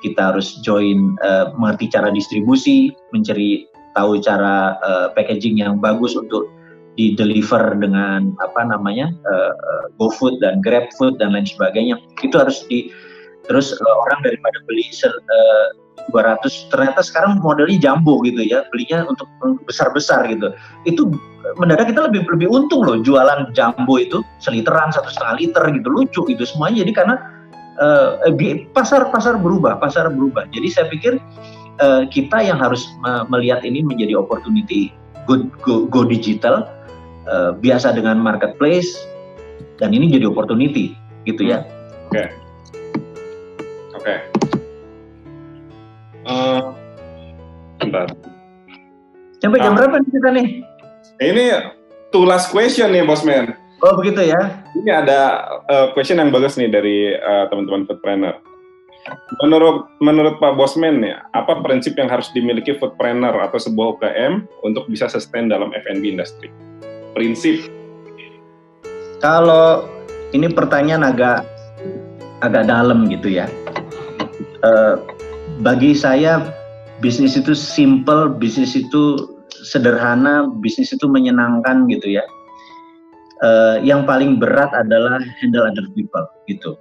kita harus join uh, mengerti cara distribusi, mencari tahu cara uh, packaging yang bagus untuk di deliver dengan apa namanya uh, GoFood dan GrabFood dan lain sebagainya. Itu harus di terus uh, orang daripada beli uh, 200 ternyata sekarang modelnya jumbo gitu ya belinya untuk besar-besar gitu. Itu mendadak kita lebih lebih untung loh jualan jumbo itu seliteran satu setengah liter gitu lucu gitu semuanya. Jadi karena uh, pasar pasar berubah pasar berubah jadi saya pikir uh, kita yang harus melihat ini menjadi opportunity go go, go digital uh, biasa dengan marketplace dan ini jadi opportunity gitu ya. Oke. Okay. Oke. Okay. Uh, bentar. Sampai jam nah. berapa nih kita nih? Ini two last question nih, Bosman. Oh begitu ya? Ini ada uh, question yang bagus nih dari uh, teman-teman foodpreneur. Menurut menurut Pak Bosman ya, apa prinsip yang harus dimiliki foodpreneur atau sebuah UKM untuk bisa sustain dalam F&B industry? prinsip? Kalau ini pertanyaan agak agak dalam gitu ya. Uh, bagi saya bisnis itu simple, bisnis itu sederhana, bisnis itu menyenangkan gitu ya. Uh, yang paling berat adalah handle other people gitu.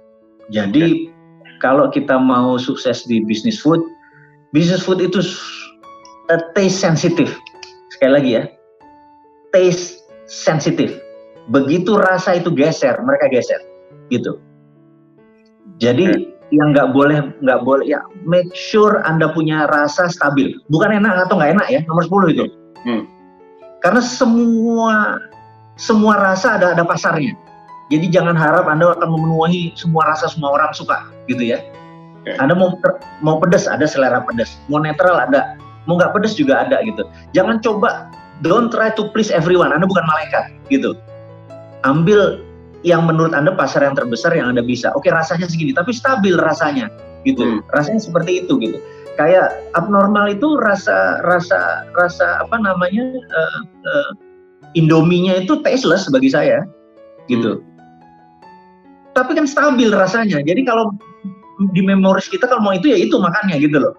Jadi okay. kalau kita mau sukses di bisnis food, bisnis food itu uh, taste sensitive. Sekali lagi ya, taste sensitif. Begitu rasa itu geser, mereka geser, gitu. Jadi hmm. yang nggak boleh nggak boleh ya make sure anda punya rasa stabil. Bukan enak atau nggak enak ya nomor 10 itu. Hmm. Karena semua semua rasa ada ada pasarnya. Jadi jangan harap anda akan memenuhi semua rasa semua orang suka, gitu ya. Okay. Anda mau mau pedas ada selera pedas, mau netral ada, mau nggak pedas juga ada gitu. Jangan coba don't try to please everyone. Anda bukan malaikat, gitu. Ambil yang menurut Anda pasar yang terbesar yang Anda bisa. Oke, rasanya segini, tapi stabil rasanya, gitu. Hmm. Rasanya seperti itu, gitu. Kayak abnormal itu rasa rasa rasa apa namanya uh, uh, Indominya itu tasteless bagi saya, gitu. Hmm. Tapi kan stabil rasanya. Jadi kalau di memoris kita kalau mau itu ya itu makannya gitu loh.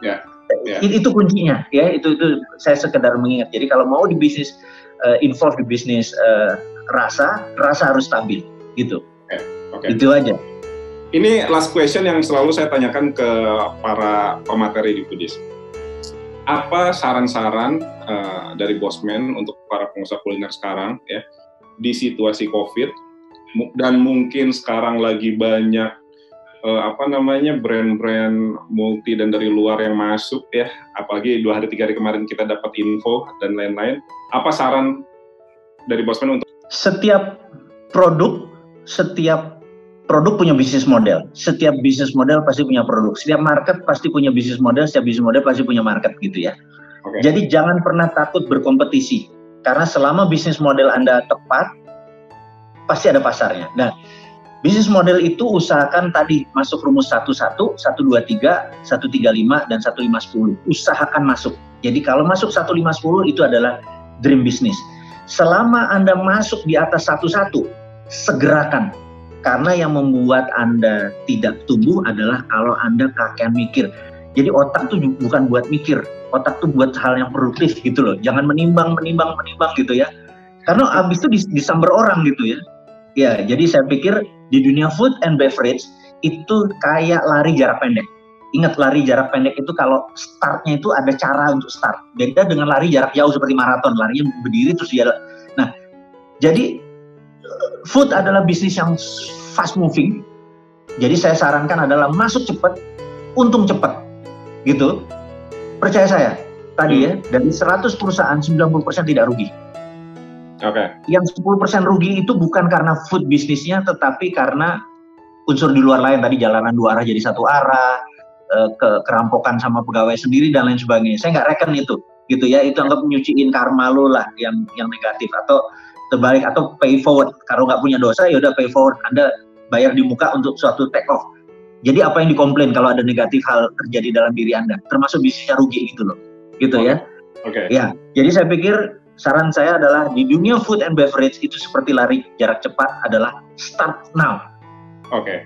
Ya yeah. itu kuncinya ya itu itu saya sekedar mengingat jadi kalau mau di bisnis uh, involve di bisnis uh, rasa rasa harus stabil gitu okay. Okay. itu aja ini last question yang selalu saya tanyakan ke para pemateri di Budis apa saran-saran uh, dari Bosman untuk para pengusaha kuliner sekarang ya di situasi COVID dan mungkin sekarang lagi banyak uh, apa namanya brand-brand multi dan dari luar yang masuk ya apalagi dua hari tiga hari kemarin kita dapat info dan lain-lain apa saran dari Bosman untuk setiap produk setiap produk punya bisnis model setiap bisnis model pasti punya produk setiap market pasti punya bisnis model setiap bisnis model pasti punya market gitu ya okay. jadi jangan pernah takut berkompetisi karena selama bisnis model anda tepat pasti ada pasarnya nah Bisnis model itu usahakan tadi masuk rumus 11, 123, 135 dan 1510. Usahakan masuk. Jadi kalau masuk 1510 itu adalah dream business. Selama Anda masuk di atas 11, segerakan. Karena yang membuat Anda tidak tumbuh adalah kalau Anda kakean mikir. Jadi otak tuh bukan buat mikir, otak tuh buat hal yang produktif gitu loh. Jangan menimbang, menimbang, menimbang gitu ya. Karena abis itu disamber orang gitu ya. Ya, jadi saya pikir di dunia food and beverage itu kayak lari jarak pendek. Ingat lari jarak pendek itu kalau startnya itu ada cara untuk start. Beda dengan lari jarak jauh seperti maraton, larinya berdiri terus dia. Nah, jadi food adalah bisnis yang fast moving. Jadi saya sarankan adalah masuk cepat, untung cepat. Gitu. Percaya saya, tadi ya, dari 100 perusahaan 90% tidak rugi. Oke. Okay. Yang 10% rugi itu bukan karena food bisnisnya, tetapi karena unsur di luar lain tadi jalanan dua arah jadi satu arah, eh, ke kerampokan sama pegawai sendiri dan lain sebagainya. Saya nggak reken itu, gitu ya. Itu anggap nyuciin karma lo lah yang yang negatif atau terbalik atau pay forward. Kalau nggak punya dosa ya udah pay forward. Anda bayar di muka untuk suatu take off. Jadi apa yang dikomplain kalau ada negatif hal terjadi dalam diri Anda, termasuk bisnisnya rugi gitu loh, gitu ya. Oke. Okay. Ya, jadi saya pikir saran saya adalah di dunia food and beverage itu seperti lari jarak cepat adalah start now. Oke. Okay.